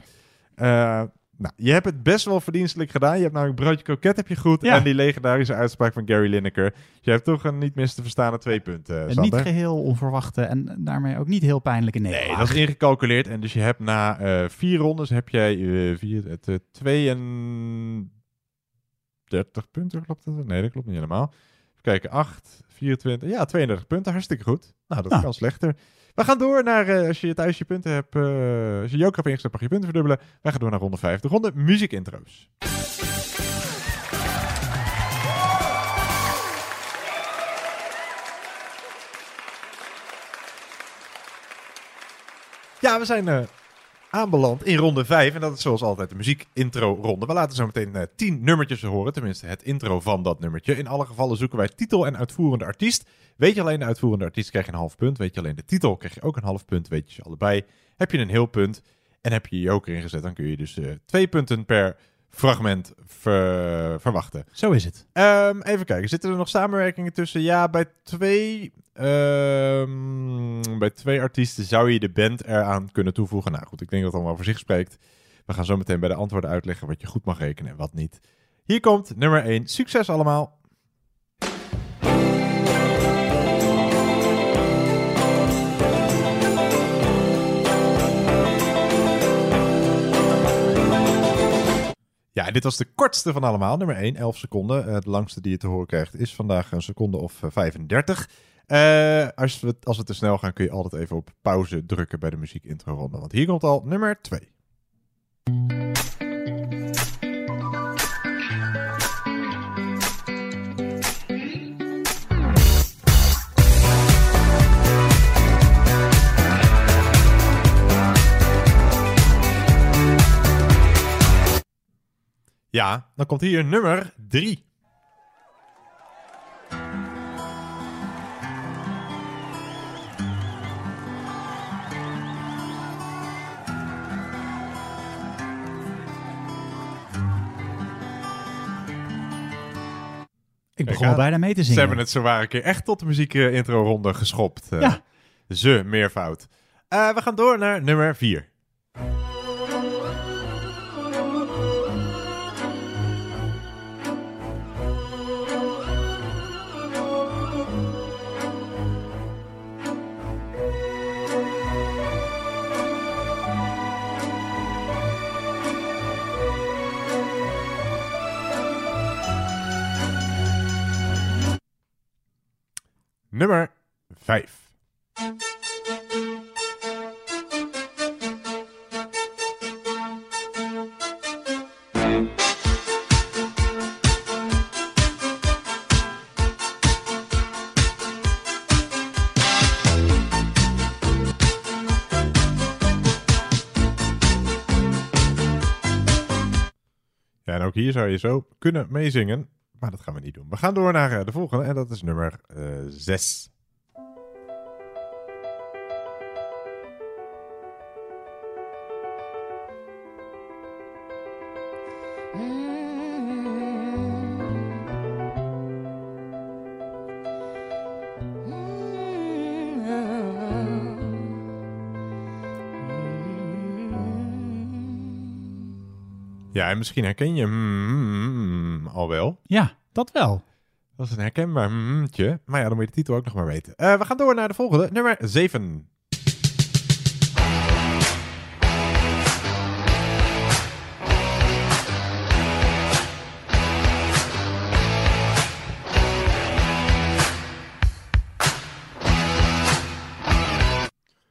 Eh, Nou, je hebt het best wel verdienstelijk gedaan. Je hebt namelijk broodje kroket heb je goed. Ja. En die legendarische uitspraak van Gary Lineker. Je hebt toch een niet mis te verstaande twee punten, En niet geheel onverwachte en daarmee ook niet heel pijnlijke nederlaag. Nee, dat is ingecalculeerd. En dus je hebt na eh, vier rondes heb jij eh, vier, het, eh, 32 punten, klopt dat? Nee, dat klopt niet helemaal. Even kijken, 8, 24, ja, 32 punten, hartstikke goed. Nou, dat Nou. kan slechter. We gaan door naar, eh, als je thuis je punten hebt, eh, als je joker hebt ingezet, mag je punten verdubbelen. Wij gaan door naar ronde 5, de ronde muziekintro's. Ja, we zijn eh, aanbeland in ronde 5. En dat is zoals altijd de muziekintro-ronde. We laten zo meteen eh, 10 nummertjes horen. Tenminste, het intro van dat nummertje. In alle gevallen zoeken wij titel en uitvoerende artiest. Weet je alleen de uitvoerende artiest, krijg je een half punt. Weet je alleen de titel, krijg je ook een half punt. Weet je ze allebei, heb je een heel punt. En heb je je joker ingezet, dan kun je dus eh, twee punten per fragment ver- verwachten. Zo is het. Ehm, even kijken, zitten er nog samenwerkingen tussen? Ja, bij twee, ehm, bij twee artiesten zou je de band eraan kunnen toevoegen. Nou goed, ik denk dat het allemaal voor zich spreekt. We gaan zo meteen bij de antwoorden uitleggen wat je goed mag rekenen en wat niet. Hier komt nummer 1. Succes allemaal! Ja, dit was de kortste van allemaal. Nummer 1, 11 seconden. Eh, de langste die je te horen krijgt is vandaag een seconde of eh, 35. Eh, als, we, als we te snel gaan kun je altijd even op pauze drukken bij de muziek intro ronde. Want hier komt al nummer 2. Ja, dan komt hier nummer 3. Ik begon al bijna mee te Ze zingen. hebben het zowaar een keer echt tot de muziek eh, intro ronde geschopt. Eh, Ja. Ze, meervoud. Eh, we gaan door naar nummer 4. Nummer 5. Ja, en ook hier zou je zo kunnen meezingen. Maar dat gaan we niet doen. We gaan door naar eh, de volgende. En dat is nummer 6. Ja, en misschien herken je mm, al wel. Ja, dat wel. Dat is een herkenbaar mmmtje. Maar ja, dan moet je de titel ook nog maar weten. Eh, we gaan door naar de volgende. Nummer 7.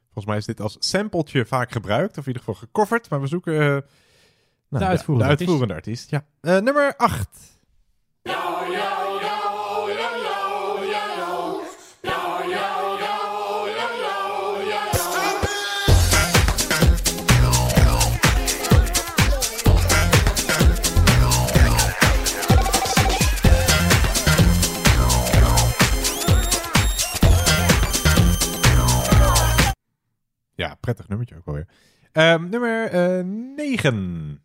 Volgens mij is dit als sampletje vaak gebruikt. Of in ieder geval gecoverd. Maar we zoeken... eh, nou, De uitvoerende de artiest. uitvoerende artiest. Ja. Eh, nummer 8. Ja, prettig nummertje ook alweer. Ehm, nummer 9.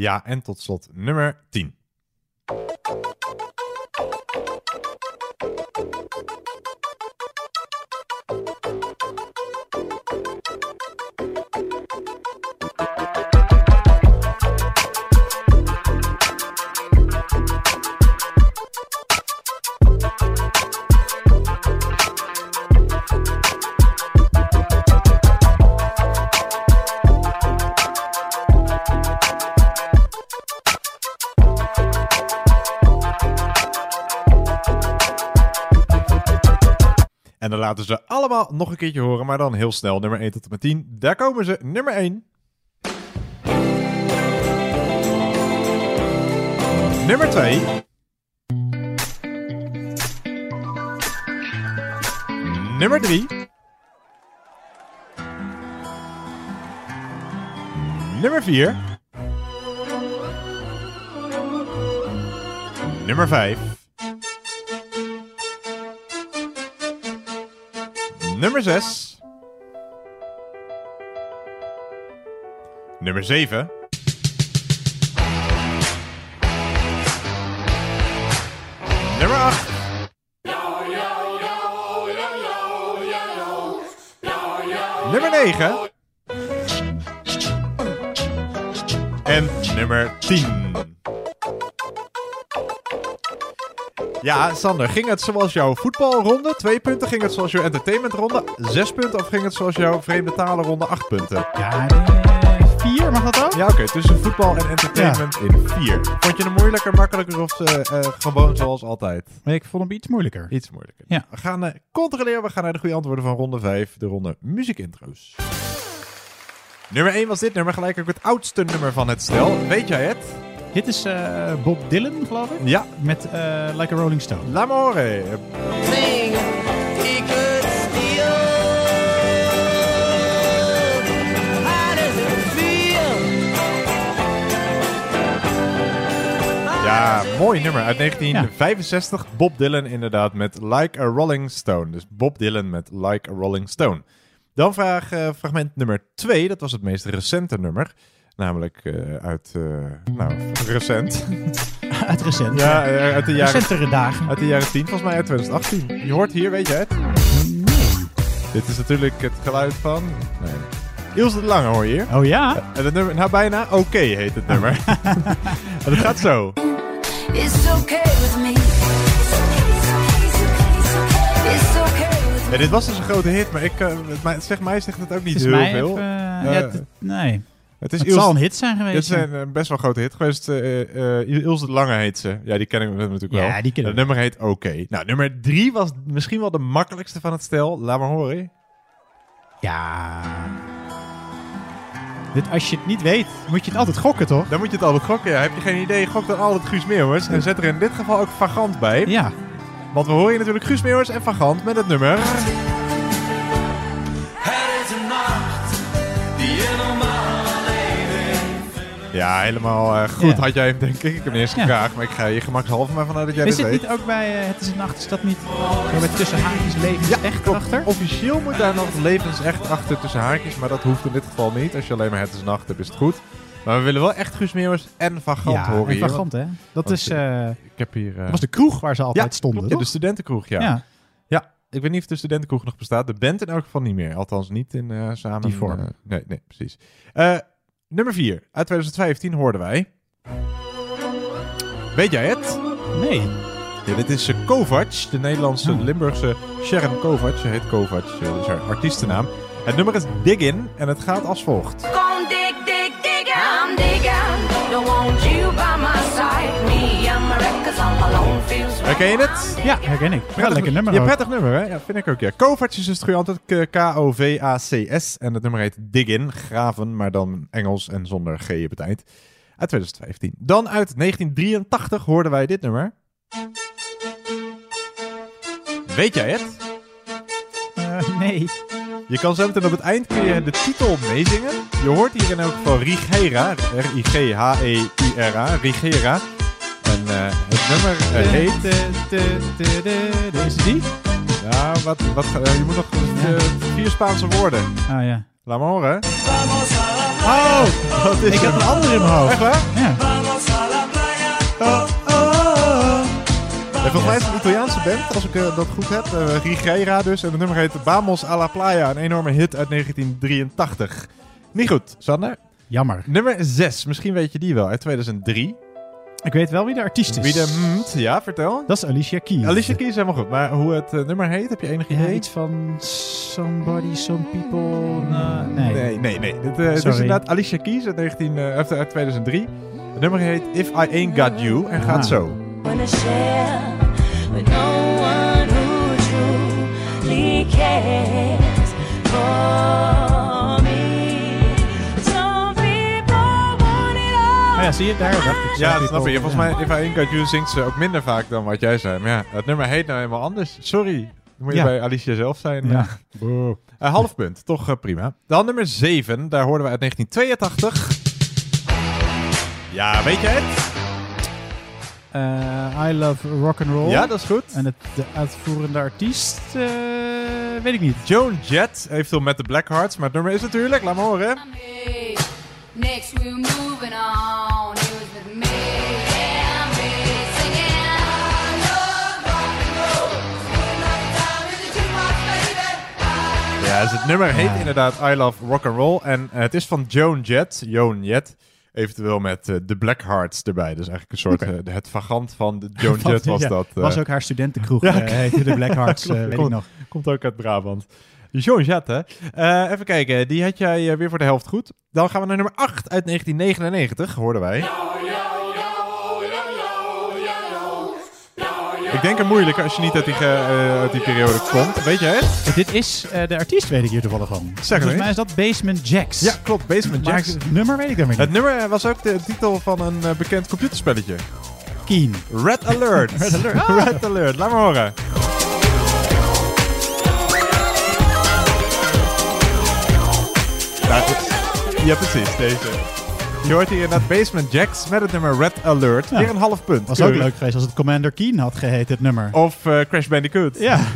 Ja, en tot slot nummer 10. En dan laten ze allemaal nog een keertje horen, maar dan heel snel. Nummer 1 tot en met 10. Daar komen ze. Nummer 1. Nummer 2. Nummer 3. Nummer 4. Nummer 5. Nummer 6. Nummer 7. Nummer 8. Nummer 9. En nummer 10. Ja, Sander, ging het zoals jouw voetbalronde? Twee punten. Ging het zoals jouw entertainmentronde? Zes punten. Of ging het zoals jouw vreemde talenronde? Acht punten. Ja, vier, mag dat ook? Ja, oké. tussen voetbal en entertainment in vier. Vond je hem moeilijker, makkelijker of eh, eh, gewoon zoals altijd? Ik vond hem iets moeilijker. Iets moeilijker. Ja. We gaan eh, controleren. We gaan naar de goede antwoorden van ronde 5. De ronde muziekintro's. Nummer 1 was dit nummer. Gelijk ook het oudste nummer van het stel. Weet jij het? Dit is eh, Bob Dylan, geloof ik? Ja. Met eh, Like a Rolling Stone. Feel? Ja, mooi nummer uit 1965. Bob Dylan inderdaad met Like a Rolling Stone. Dus Bob Dylan met Like a Rolling Stone. Dan vraag eh, fragment nummer 2. Dat was het meest recente nummer. Namelijk eh, uit, eh, nou, recent. Uit recent. Ja, eh, uit de jaren... Recentere dagen. Uit de jaren 10, volgens mij uit 2018. Je hoort hier, weet je het? Dit is natuurlijk het geluid van... Nee. Ilse de Lange hoor je hier. Oh ja? En het nummer, nou bijna Oké heet het nummer. en het gaat zo. It's okay with me. It's okay with me. Ja, dit was dus een grote hit, maar ik, het, mij- zeg mij zegt het ook niet Het is heel mij veel. even, ja, nee. Het, is Het Ilse- zal een hit zijn geweest, Dit is een eh, best wel grote hit geweest. eh eh Ilse de Lange heet ze. Ja, die kennen we natuurlijk wel. Ja, die kennen Het nummer heet Oké. Nou, nummer drie was misschien wel de makkelijkste van het stel. Laat maar horen. Ja. Dit, als je het niet weet, moet je het altijd gokken, toch? Dan moet je het altijd gokken. Ja. Heb je geen idee, gok dan altijd Guus Meeuwers. En zet er in dit geval ook Vagant bij. Ja. Want we horen natuurlijk Guus Meeuwers en Vagant met het nummer... Ja, helemaal eh, goed had jij hem, denk ik. Ik heb hem Ja. gevraagd, maar ik ga je gemakshalve maar vanuit dat jij is dit het weet. niet ook bij eh, Het is een nacht, is dat niet met tussen haakjes levens echt achter? Officieel moet daar nog levens echt achter tussen haakjes, maar dat hoeft in dit geval niet. Als je alleen maar het is nacht hebt, is het goed. Maar we willen wel echt Guus Meeuwers en Vagant Ja, horen en hier. Vagant, hè? Dat is, eh, ik heb hier... was de kroeg waar ze altijd ja, stonden, klopt, ja, toch? de studentenkroeg, ja. Ja. ja. ik weet niet of de studentenkroeg nog bestaat. De band in elk geval niet meer. Althans niet in samen... Die vorm. nee, nee, precies. Eh, nummer 4. Uit 2015 hoorden wij... Weet jij het? Nee. Ja, dit is eh, Kovac, de Nederlandse Limburgse Sharon Kovac. Ze heet Kovac, eh, dat is haar artiestennaam. Het nummer is Dig In en het gaat als volgt. Herken je het? Ja, herken ik. Ja, lekker nummer Ja, ook. prettig nummer, hè? Ja, vind ik ook, ja. Kovac is het. K- K-O-V-A-C-S. En het nummer heet Dig In, graven, maar dan Engels en zonder G op het eind. Uit 2015. Dan uit 1983 hoorden wij dit nummer. Weet jij het? Eh, nee. Je kan zo meteen op het eind kun je de titel meezingen. Je hoort hier in elk geval Rigera. R-I-G-H-E-U-R-A. Rigera. En eh, het nummer eh, heet... Is het die? Ja, wat, wat, je moet nog eh, vier Spaanse woorden. Ah ja. Laat maar horen. Oh, Dat is ik hem. een andere in mijn hoofd. Echt waar? Ja. Ja, volgens mij is het een Italiaanse band, als ik eh, dat goed heb. Uh, Rigera dus. En het nummer heet Vamos a la Playa. Een enorme hit uit 1983. Niet goed, Sander. Jammer. Nummer 6, misschien weet je die wel, uit 2003. Ik weet wel wie de artiest is. Wie de mt, ja, vertel. Dat is Alicia Keys. Alicia Keys is helemaal goed. Maar hoe het eh, nummer heet, heb je enig Ja, idee? iets van Somebody, Some People. nah, nee. Nee, nee, nee. Dit, eh, het is inderdaad Alicia Keys uit, 19, eh, uit, uit 2003. Het nummer heet If I Ain't Got You en gaat Ah. zo. wanna share with no one who truly cares for ja, zie je, daar dacht ik. Ja, dat snap je. Volgens mij, If I Ain't Got You zingt ze ook minder vaak dan wat jij zei. Maar ja, het nummer heet nou helemaal anders. Sorry. Dan moet je Ja. bij Alicia zelf zijn. Ja. Eh, half punt, toch eh, prima. Dan nummer 7, daar hoorden we uit 1982. Ja, weet je het? Eh, I Love Rock and Roll. Ja, dat is goed. En het, de uitvoerende artiest, eh, weet ik niet. Joan Jett, eventueel met de Blackhearts. Maar het nummer is natuurlijk, laat me horen. Next we're moving on. It was with me and me singing. Ja, dus het nummer heet inderdaad I Love Rock and Roll. En eh, het is van Joan Jett. Joan Jett. Eventueel met eh, de Blackhearts erbij. Dus eigenlijk een soort eh, het vagant van de Joan Jett was Ja, dat. was ook haar studentenkroeg. Ja, heette de Blackhearts, weet ik nog. Komt ook uit Brabant. Joan Jett, hè? Eh, even kijken, die had jij eh, weer voor de helft goed. Dan gaan we naar nummer 8 uit 1999, hoorden wij. Ik denk een moeilijke als je niet uit die, eh, uit die periode komt. Weet je het? Dit is eh, de artiest, weet ik hier toevallig van. Zeg Volgens maar. mij is dat Basement Jacks. Ja, klopt. Basement Maar Jacks. het nummer weet ik dan weer niet. Het nummer was ook de titel van een bekend computerspelletje. Keen. Red Alert. Red Alert. Ah. Red Alert. Laat maar horen. Nou, ja, precies. Deze. Je hoort hier inderdaad Basement Jacks met het nummer Red Alert. Ja. Weer een half punt. Was ook leuk geweest als het Commander Keen had geheten, het nummer. Of eh, Crash Bandicoot. Ja.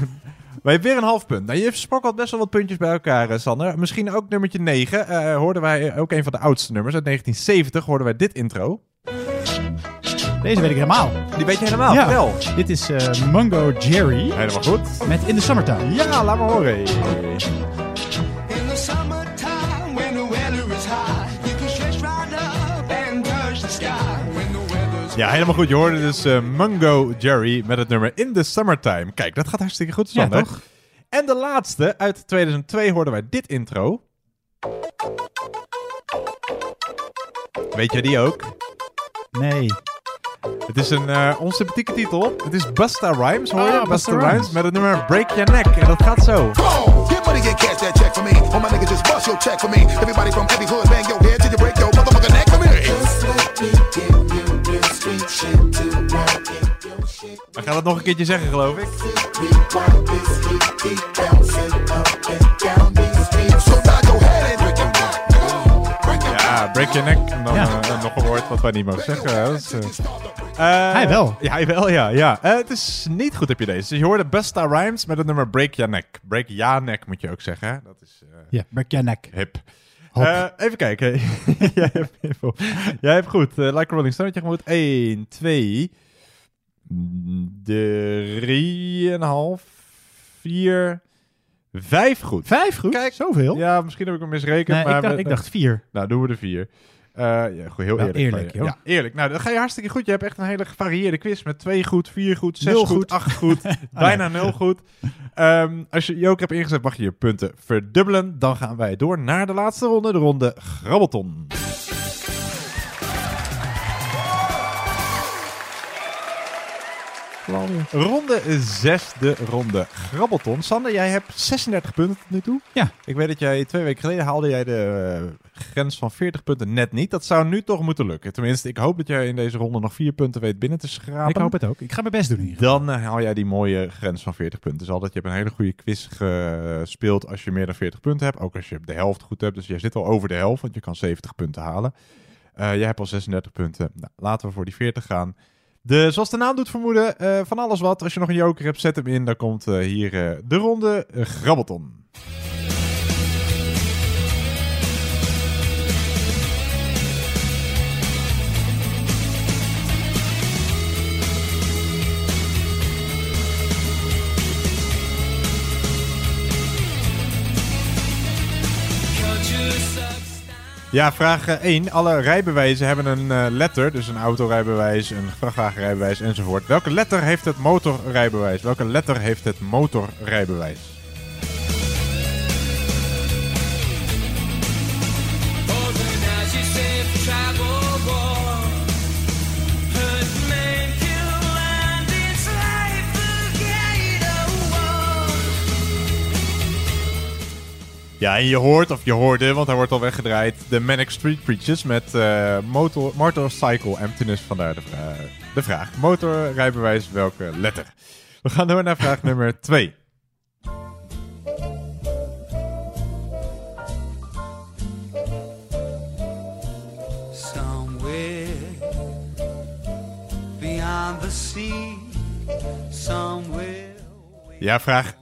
Maar je hebt weer een half punt. Nou, je sprokkelt best wel wat puntjes bij elkaar, eh, Sander. Misschien ook nummertje 9. eh, hoorden wij ook een van de oudste nummers. Uit 1970 hoorden wij dit intro. Deze weet ik helemaal. Die weet je helemaal, Ja. vertel. Dit is eh, Mungo Jerry. Helemaal goed. Met In the Summertime. Ja, laat maar horen. Ja, helemaal goed. Je hoorde dus eh, Mungo Jerry met het nummer In the Summertime. Kijk, dat gaat hartstikke goed, Ja, Sander. toch? En de laatste, uit 2002 hoorden wij dit intro. Weet jij die ook? Nee. Het is een eh onsympathieke titel. Het is Busta Rhymes, hoor je? Ah, Busta, Busta Rhymes. Rhymes. met het nummer Break Your Neck. En dat gaat zo. Come on, get money, get cash, that check for me. All my niggas just bust your check for me. Everybody from every hood, bang your head till you break your motherfucking neck. Come here. Dan gaat het nog een keertje zeggen, geloof ik. Ja, Break Your Neck. En dan Ja. eh, nog een woord wat wij niet mogen zeggen. Dat is, eh, eh, Hij wel. Ja, hij wel, ja. ja. Eh, het is niet goed, heb je deze. Dus je hoorde Busta Rhymes met het nummer Break Your Neck. Break Your Neck moet je ook zeggen? Dat is... eh, Ja, break your neck. Hip. Eh, even kijken. Jij hebt. Jij hebt goed. eh, like Rolling Stone je goed. 1, 2, 3,5, 4, 5 goed. Vijf goed? Kijk. Zoveel? Ja, misschien heb ik hem misrekend. Nee, maar ik, dacht, met- ik dacht vier. Nou, doen we er vier. Eh, ja, goed, heel Nou, eerlijk. eerlijk, joh. Ja, eerlijk. Nou, dan ga je hartstikke goed. Je hebt echt een hele gevarieerde quiz met twee goed, vier goed, zes Nul goed, goed. acht goed, bijna nul goed. Ehm, als je Joker hebt ingezet, mag je je punten verdubbelen. Dan gaan wij door naar de laatste ronde, de ronde Grabbelton. Ronde 6, de ronde Grabbelton. Sander, jij hebt 36 punten tot nu toe. Ja. Ik weet dat jij twee weken geleden haalde jij de eh, grens van 40 punten net niet. Dat zou nu toch moeten lukken. Tenminste, ik hoop dat jij in deze ronde nog vier punten weet binnen te schrapen. Ik hoop het ook. Ik ga mijn best doen hier. Dan eh, haal jij die mooie grens van 40 punten. Dus altijd, je hebt een hele goede quiz gespeeld als je meer dan 40 punten hebt. Ook als je de helft goed hebt. Dus jij zit al over de helft, want je kan 70 punten halen. Eh, jij hebt al 36 punten. Nou, laten we voor die 40 gaan. De, zoals de naam doet vermoeden, eh, van alles wat. Als je nog een joker hebt, zet hem in. Dan komt hier de ronde Grabbelton. Ja, vraag 1. Alle rijbewijzen hebben een eh, letter, dus een autorijbewijs, een vrachtwagenrijbewijs enzovoort. Welke letter heeft het motorrijbewijs? Welke letter heeft het motorrijbewijs? Ja, en je hoort, of je hoorde, want hij wordt al weggedraaid, de Manic Street Preachers met eh, motor, Motorcycle Emptiness. Vandaar de, vra- de vraag. Motorrijbewijs, welke letter? We gaan door naar vraag nummer 2. Somewhere beyond the sea, somewhere. Ja, vraag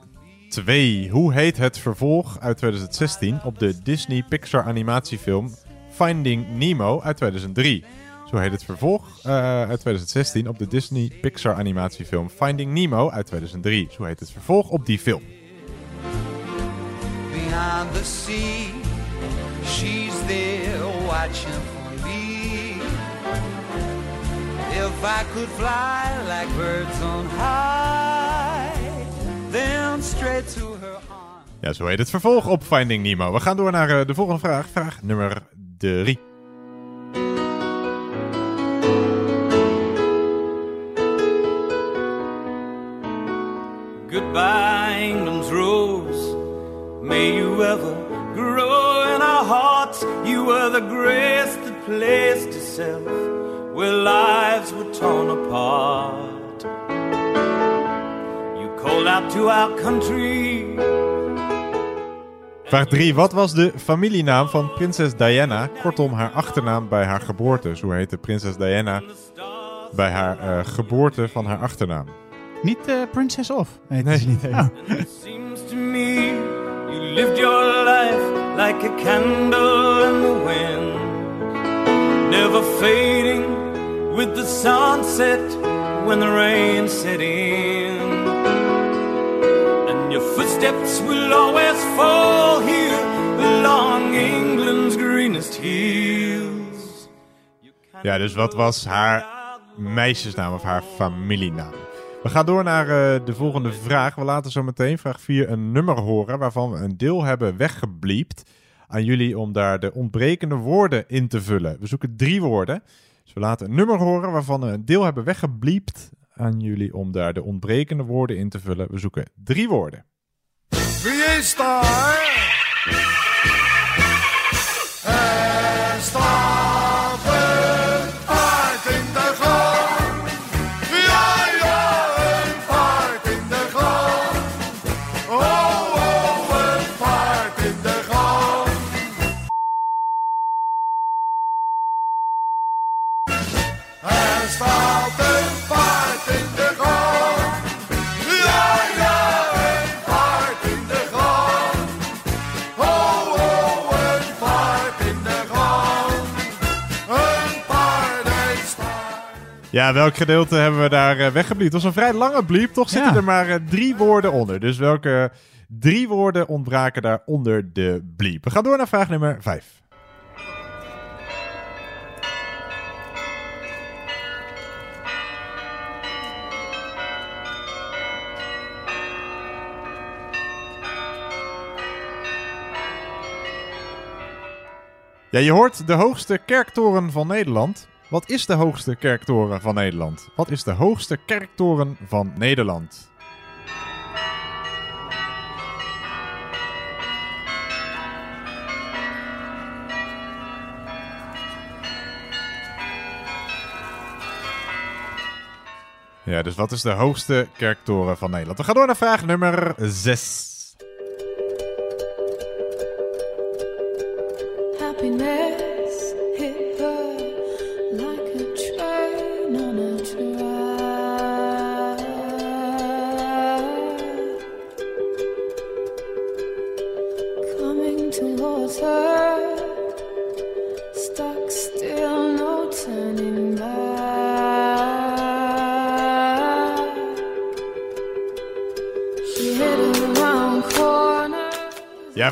2. Hoe heet het vervolg uit 2016 op de Disney Pixar animatiefilm Finding Nemo uit 2003? Zo heet het vervolg eh, uit 2016 op de Disney Pixar animatiefilm Finding Nemo uit 2003. Zo heet het vervolg op die film. Beyond the sea, she's there watching for me. If I could fly like birds on high, then straight to her arms. Ja, zo heet het vervolg op Finding Nemo. We gaan door naar eh, de volgende vraag. Vraag nummer 3. Goodbye, England's rose. May you ever grow in our hearts. You were the grace that placed itself where lives were torn apart. Called out to our country. Vraag 3. Wat was de familienaam van prinses Diana? Kortom, haar achternaam bij haar geboorte. Zo heette prinses Diana bij haar eh, geboorte van haar achternaam. Niet eh, Princess of? Nee, Nee, niet. nee. Oh. Seems to me you lived your life like a candle in the wind, never fading with the sunset when the rain set in. Footsteps will always fall here along England's greenest hills. Ja, dus wat was haar meisjesnaam of haar familienaam? We gaan door naar eh, de volgende vraag. We laten zo meteen vraag 4 een nummer horen waarvan we een deel hebben weggebliept. Aan jullie om daar de ontbrekende woorden in te vullen. We zoeken drie woorden. Dus we laten een nummer horen waarvan we een deel hebben weggebliept. Aan jullie om daar de ontbrekende woorden in te vullen. We zoeken drie woorden. Wie is Ja, welk gedeelte hebben we daar eh, weggebliept? Dat was een vrij lange bliep. Toch zitten Ja. er maar eh, drie woorden onder. Dus welke drie woorden ontbraken daar onder de bliep? We gaan door naar vraag nummer 5. Ja, je hoort de hoogste kerktoren van Nederland. Wat is de hoogste kerktoren van Nederland? Wat is de hoogste kerktoren van Nederland? Ja, dus wat is de hoogste kerktoren van Nederland? We gaan door naar vraag nummer 6.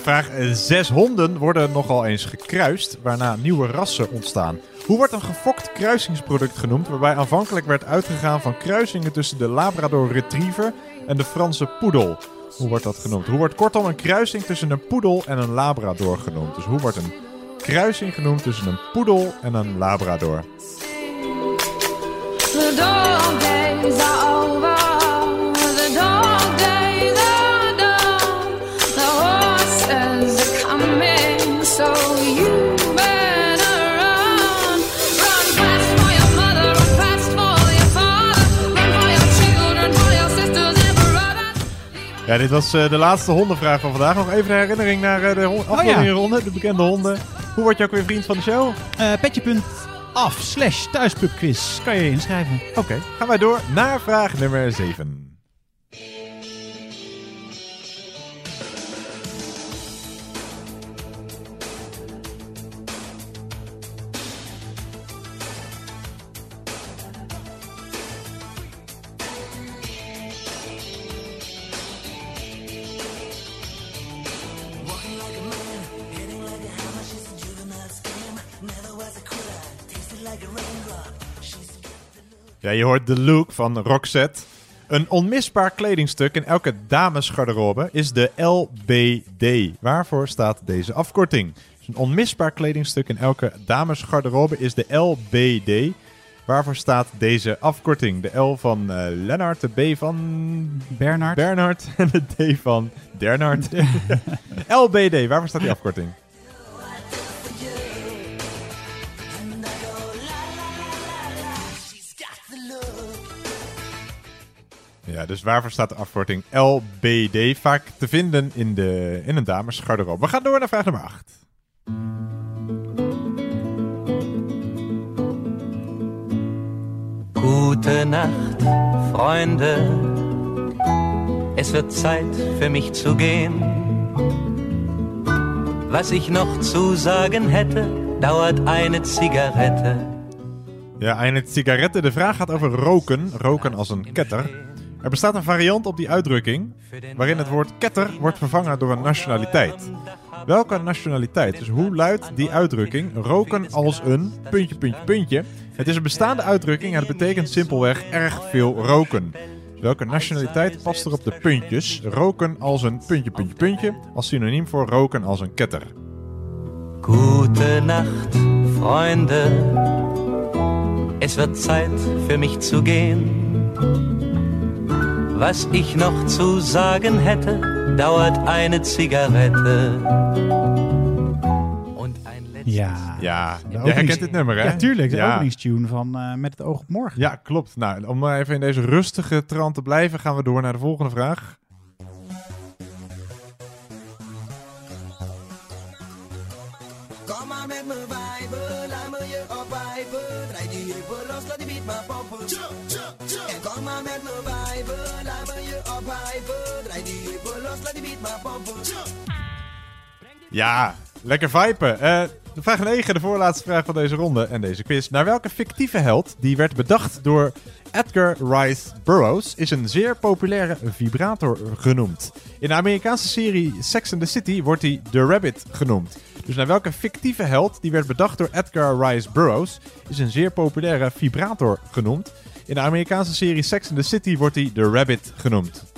Vraag 6 honden worden nogal eens gekruist, waarna nieuwe rassen ontstaan. Hoe wordt een gefokt kruisingsproduct genoemd, waarbij aanvankelijk werd uitgegaan van kruisingen tussen de Labrador Retriever en de Franse poedel? Hoe wordt dat genoemd? Hoe wordt kortom een kruising tussen een poedel en een Labrador genoemd? Dus hoe wordt een kruising genoemd tussen een poedel en een Labrador? Ja, dit was eh, de laatste hondenvraag van vandaag. Nog even de herinnering naar eh, de hon- afleveringenronde, de bekende honden. Hoe word je ook weer vriend van de show? Eh Petje.af slash thuispubquiz. Kan je je inschrijven. Oké, gaan wij door naar vraag nummer 7. Ja, je hoort de look van Roxette. Een onmisbaar kledingstuk in elke damesgarderobe is de LBD. Waarvoor staat deze afkorting? Dus een onmisbaar kledingstuk in elke damesgarderobe is de LBD. Waarvoor staat deze afkorting? De L van eh Lennart, de B van... Bernard. Bernard en de D van Dernard. LBD, waarvoor staat die afkorting? Ja, dus waarvoor staat de afkorting LBD? Vaak te vinden in, de, in een damesgarderobe. We gaan door naar vraag nummer 8. Gute Nacht, Freunde. Es wird Zeit für mich zu gehen. Was ich noch zu sagen hätte, dauert eine Zigarette. Ja, eine sigarette. De vraag gaat over roken. Roken als een ketter. Er bestaat een variant op die uitdrukking, waarin het woord ketter wordt vervangen door een nationaliteit. Welke nationaliteit? Dus hoe luidt die uitdrukking? Roken als een puntje, puntje, puntje. Het is een bestaande uitdrukking en het betekent simpelweg erg veel roken. Welke nationaliteit past er op de puntjes? Roken als een puntje, puntje, puntje, als synoniem voor roken als een ketter. Gute Nacht, Freunde. Es wird Zeit für mich zu gehen. Was ich noch zu sagen hätte, dauert eine Zigarette. Ja. Ja, De jij herkent dit nummer, hè? Ja, tuurlijk. De Ja. openingstune van eh, Met het oog op morgen. Ja, klopt. Nou, om maar even in deze rustige trant te blijven, gaan we door naar de volgende vraag. Ja, lekker vipen. De vraag 9, de voorlaatste vraag van deze ronde en deze quiz. Naar welke fictieve held, die werd bedacht door Edgar Rice Burroughs, is een zeer populaire vibrator genoemd? In de Amerikaanse serie Sex and the City wordt hij The Rabbit genoemd. Dus naar welke fictieve held, die werd bedacht door Edgar Rice Burroughs, is een zeer populaire vibrator genoemd? In de Amerikaanse serie Sex and the City wordt hij The Rabbit genoemd.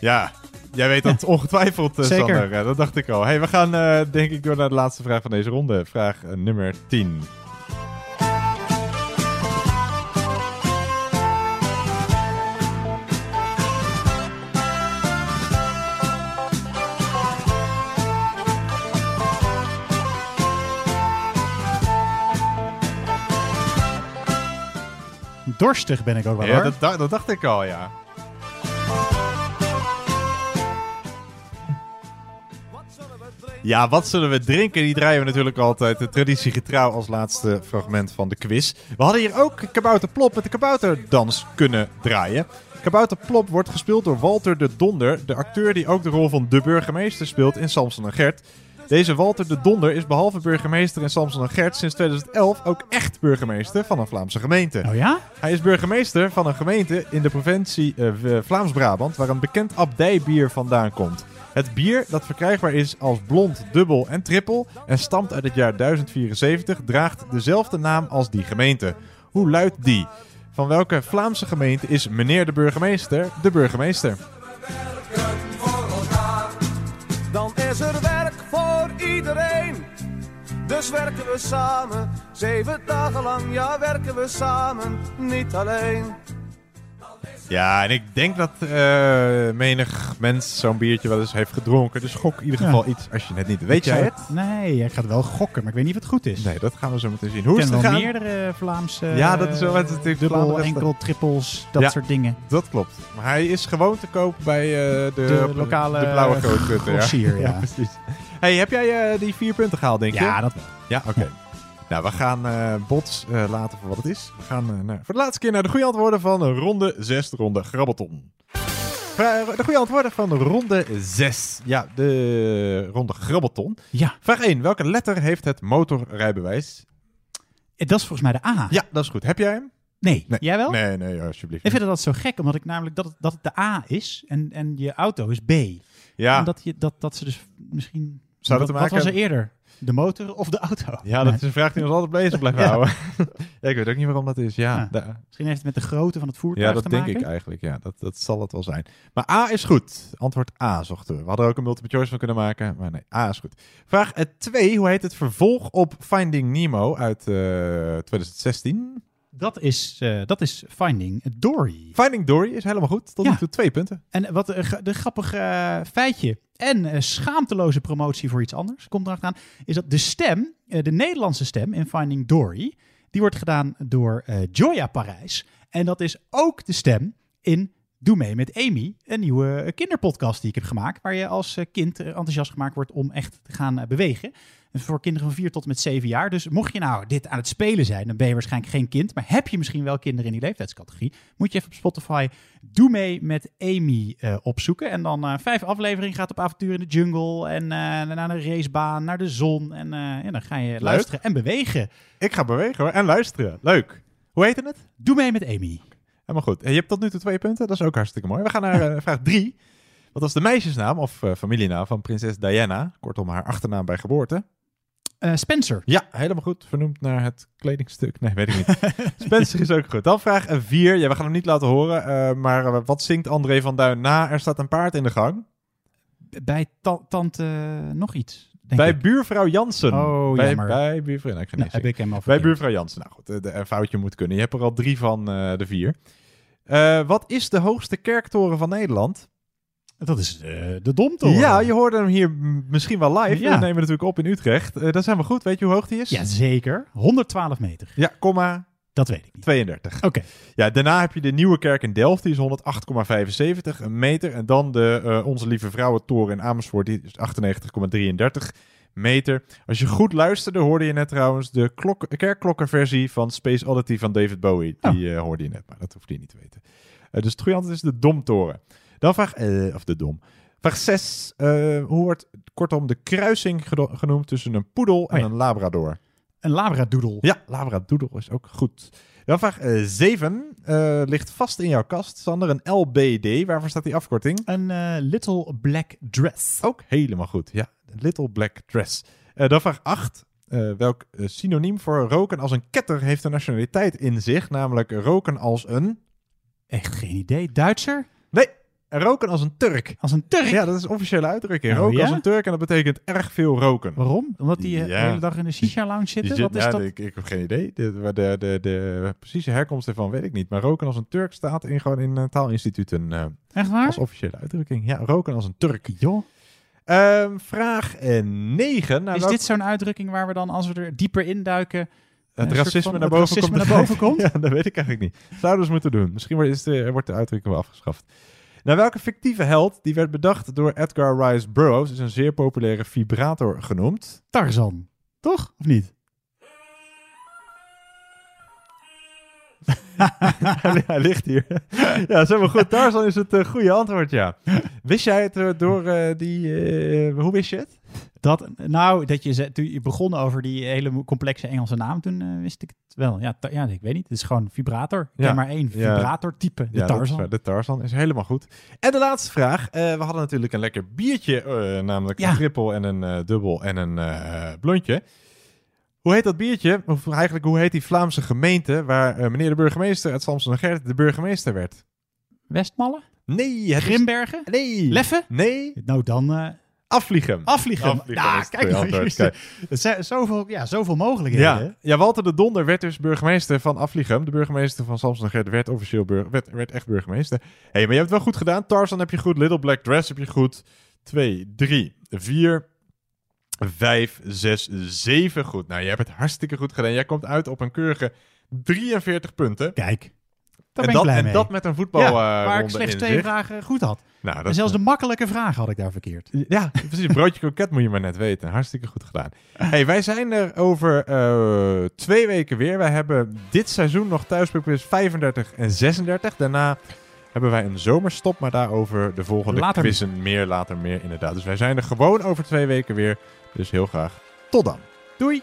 Ja, jij weet dat ongetwijfeld, eh, Zeker. Sander. Dat dacht ik al. Hey, we gaan eh, denk ik door naar de laatste vraag van deze ronde. Vraag eh, nummer 10. Dorstig ben ik ook wel Ja, hoor. dat, da- dat dacht ik al, ja. Ja, wat zullen we drinken? Die draaien we natuurlijk altijd de traditiegetrouw als laatste fragment van de quiz. We hadden hier ook Kabouter Plop met de kabouterdans kunnen draaien. Kabouter Plop wordt gespeeld door Walter de Donder, de acteur die ook de rol van de burgemeester speelt in Samson en Gert. Deze Walter de Donder is behalve burgemeester in Samson en Gert sinds 2011 ook echt burgemeester van een Vlaamse gemeente. Oh ja? Hij is burgemeester van een gemeente in de provincie eh, Vlaams-Brabant waar een bekend abdijbier vandaan komt. Het bier, dat verkrijgbaar is als blond, dubbel en trippel en stamt uit het jaar 1074, draagt dezelfde naam als die gemeente. Hoe luidt die? Van welke Vlaamse gemeente is meneer de burgemeester de burgemeester? Dan is er werk voor iedereen. Dus werken we samen, zeven dagen lang, ja werken we samen, niet alleen. Ja, en ik denk dat eh, menig mens zo'n biertje wel eens heeft gedronken. Dus gok in ieder Ja. geval iets als je het niet weet. Weet Ik jij het? Nee, ik ga het wel gokken, maar ik weet niet of het goed is. Nee, dat gaan we zo meteen zien. Ik Hoe is ken het wel gegaan? meerdere Vlaamse... Ja, dat is wel het natuurlijk Dubbel, Vlaanderen- enkel, trippels, dat Ja, soort dingen. Dat klopt. Maar hij is gewoon te koop bij eh, de, De lokale, de blauwe grootputten. grossier, ja. precies. Hey, heb jij eh, die vier punten gehaald, denk je? Ja, dat wel. Ja, oké. Nou, we gaan eh, Bots eh, laten voor wat het is. We gaan eh, naar- voor de laatste keer naar de goede antwoorden van ronde 6, de ronde Grabbelton. De goede antwoorden van ronde 6. Ja, de ronde Grabbelton. Ja. Vraag 1. Welke letter heeft het motorrijbewijs? Dat is volgens mij de A. Ja, dat is goed. Heb jij hem? Nee. Jij wel? Nee, nee, alsjeblieft. Ik vind dat zo gek, omdat ik namelijk dat het, dat het de A is en, en je auto is B. Ja. En dat, je, dat, dat ze dus misschien... Zou dat wat, te maken wat was er eerder? De motor of de auto? Ja, dat is een vraag die ons altijd bezig blijft houden. ja, ik weet ook niet waarom dat is. Ja, Misschien heeft het met de grootte van het voertuig ja dat te denk maken. ik eigenlijk. Ja, dat, dat zal het wel zijn. Maar A is goed. Antwoord A zochten we. We hadden er ook een multiple choice van kunnen maken. Maar nee, A is goed. Vraag 2. Hoe heet het vervolg op Finding Nemo uit eh 2016? Dat is, eh, dat is Finding Dory. Finding Dory is helemaal goed. Tot nu toe twee punten. En wat een grappige eh, feitje en eh, schaamteloze promotie voor iets anders komt erachteraan, is dat de stem, de Nederlandse stem in Finding Dory, die wordt gedaan door Joya Parijs. En dat is ook de stem in Doe mee met Amy, een nieuwe kinderpodcast die ik heb gemaakt, waar je als eh, kind eh, enthousiast gemaakt wordt om echt te gaan eh, bewegen. En voor kinderen van 4 tot en met 7 jaar. Dus mocht je nou dit aan het spelen zijn, dan ben je waarschijnlijk geen kind. Maar heb je misschien wel kinderen in die leeftijdscategorie, moet je even op Spotify Doe mee met Amy opzoeken. En dan vijf afleveringen gaat op avontuur in de jungle. En eh, naar een racebaan, naar de zon. En ja, dan ga je luisteren en bewegen. Ik ga bewegen hoor. En luisteren. Leuk. Hoe heet het? Doe mee met Amy. Helemaal goed. Je hebt tot nu toe twee punten. Dat is ook hartstikke mooi. We gaan naar eh, vraag 3. Wat was de meisjesnaam of eh, familienaam van prinses Diana? Kortom, haar achternaam bij geboorte. Eh, Spencer. Ja, helemaal goed. Vernoemd naar het kledingstuk. Nee, weet ik niet. Spencer is ook goed. Dan vraag 4. Ja, we gaan hem niet laten horen. maar wat zingt André van Duin na? Er staat een paard in de gang. Bij ta- tante nog iets. Denk bij ik. buurvrouw Jansen. Oh, bij, jammer. bij buurvrouw... Ik Nou, heb ik hem al Bij buurvrouw Jansen. Nou goed, de, een foutje moet kunnen. Je hebt er al drie van de vier. Eh, wat is de hoogste kerktoren van Nederland? Dat is eh, de Domtoren. Ja, je hoorde hem hier misschien wel live. Ja. We nemen natuurlijk op in Utrecht. Eh, dat is helemaal goed. Weet je hoe hoog die is? Ja, zeker. 112 meter. Ja, komma Dat weet ik niet. 32. Oké. Ja, daarna heb je de Nieuwe Kerk in Delft, die is 108,75 meter. En dan de Onze Lieve Vrouwentoren in Amersfoort, die is 98,33 meter. Als je goed luisterde, hoorde je net trouwens de klok, kerkklokkenversie van Space Oddity van David Bowie. Die eh, hoorde je net, maar dat hoefde je niet te weten. Eh, dus het goede antwoord is de Domtoren. Dan vraag, eh, of de Dom. Vraag 6. hoe wordt kortom de kruising genoemd tussen een poedel en Oh ja. een labrador? Een labradoodle. Ja, labradoodle is ook goed. Dan vraag 7. ligt vast in jouw kast, Sander. Een LBD. Waarvoor staat die afkorting? Een eh, Little Black Dress. Ook helemaal goed. Ja, Little Black Dress. Eh, dan vraag 8. welk eh, synoniem voor roken als een ketter heeft een nationaliteit in zich? Namelijk roken als een... Echt geen idee. Duitser? Nee, roken als een Turk. Als een Turk? Ja, dat is een officiële uitdrukking. Oh, roken ja? als een Turk en dat betekent erg veel roken. Waarom? Omdat die eh, Ja. de hele dag in de shisha-lounge zitten? zit- Wat is ja, dat? Ik, ik heb geen idee. De, de, de, de, de precieze herkomst ervan weet ik niet. Maar roken als een Turk staat in, gewoon in eh, taalinstituten eh, Echt waar? als officiële uitdrukking. Ja, roken als een Turk. Joh. Ehm, vraag 9. Nou, is welk- dit zo'n uitdrukking waar we dan, als we er dieper induiken... het racisme van- naar het boven racisme komt? naar boven komt? Ja, dat weet ik eigenlijk niet. Zouden ze moeten doen. Misschien wordt, is de, wordt de uitdrukking wel afgeschaft. Nou, welke fictieve held die werd bedacht door Edgar Rice Burroughs is een zeer populaire vibrator genoemd? Tarzan. Toch? Of niet? Hij ligt hier. ja, zeg maar goed. Tarzan is het eh, goede antwoord, ja. Wist jij het eh, door eh, die... hoe wist je het? Dat, nou, dat je, toen je begon over die hele complexe Engelse naam, toen eh, wist ik het wel. Ja, ja, ik weet niet. Het is gewoon vibrator. Ik ken maar één Ja. vibrator-type, de Ja, is Tarzan. waar. de Tarzan is helemaal goed. En de laatste vraag. Eh, we hadden natuurlijk een lekker biertje, eh, namelijk Ja. een trippel en een dubbel en een blondje. Hoe heet dat biertje? Of eigenlijk, hoe heet die Vlaamse gemeente waar meneer de burgemeester uit Samson en Gert de burgemeester werd? Westmalle? Nee. Het is- Grimbergen? Nee. Leffen? Nee. Nou, dan... Afvliegen. Afvliegen. Afvliegen Ja, kijk nou. Kijk. Er zijn zoveel, ja, zoveel mogelijkheden. Ja, ja, Walter de Donder werd dus burgemeester van Aflichem. De burgemeester van Gert werd officieel burger, werd, werd echt burgemeester. Hé, hey, maar je hebt het wel goed gedaan. Tarzan heb je goed. Little Black Dress heb je goed. 2, 3, 4, 5, 6, 7 goed. Nou, je hebt het hartstikke goed gedaan. Jij komt uit op een keurige 43 punten. Kijk. Daar en ben ik dat, blij en mee. dat met een voetbal Ja, eh, waar ik slechts twee vragen goed had. Nou, en zelfs de makkelijke vragen had ik daar verkeerd. Ja, precies. Broodje kroket moet je maar net weten. Hartstikke goed gedaan. Hey, wij zijn er over eh, twee weken weer. Wij hebben dit seizoen nog thuispubquiz 35 en 36. Daarna hebben wij een zomerstop, maar daarover de volgende Later meer. meer, later meer inderdaad. Dus wij zijn er gewoon over twee weken weer. Dus heel graag tot dan. Doei!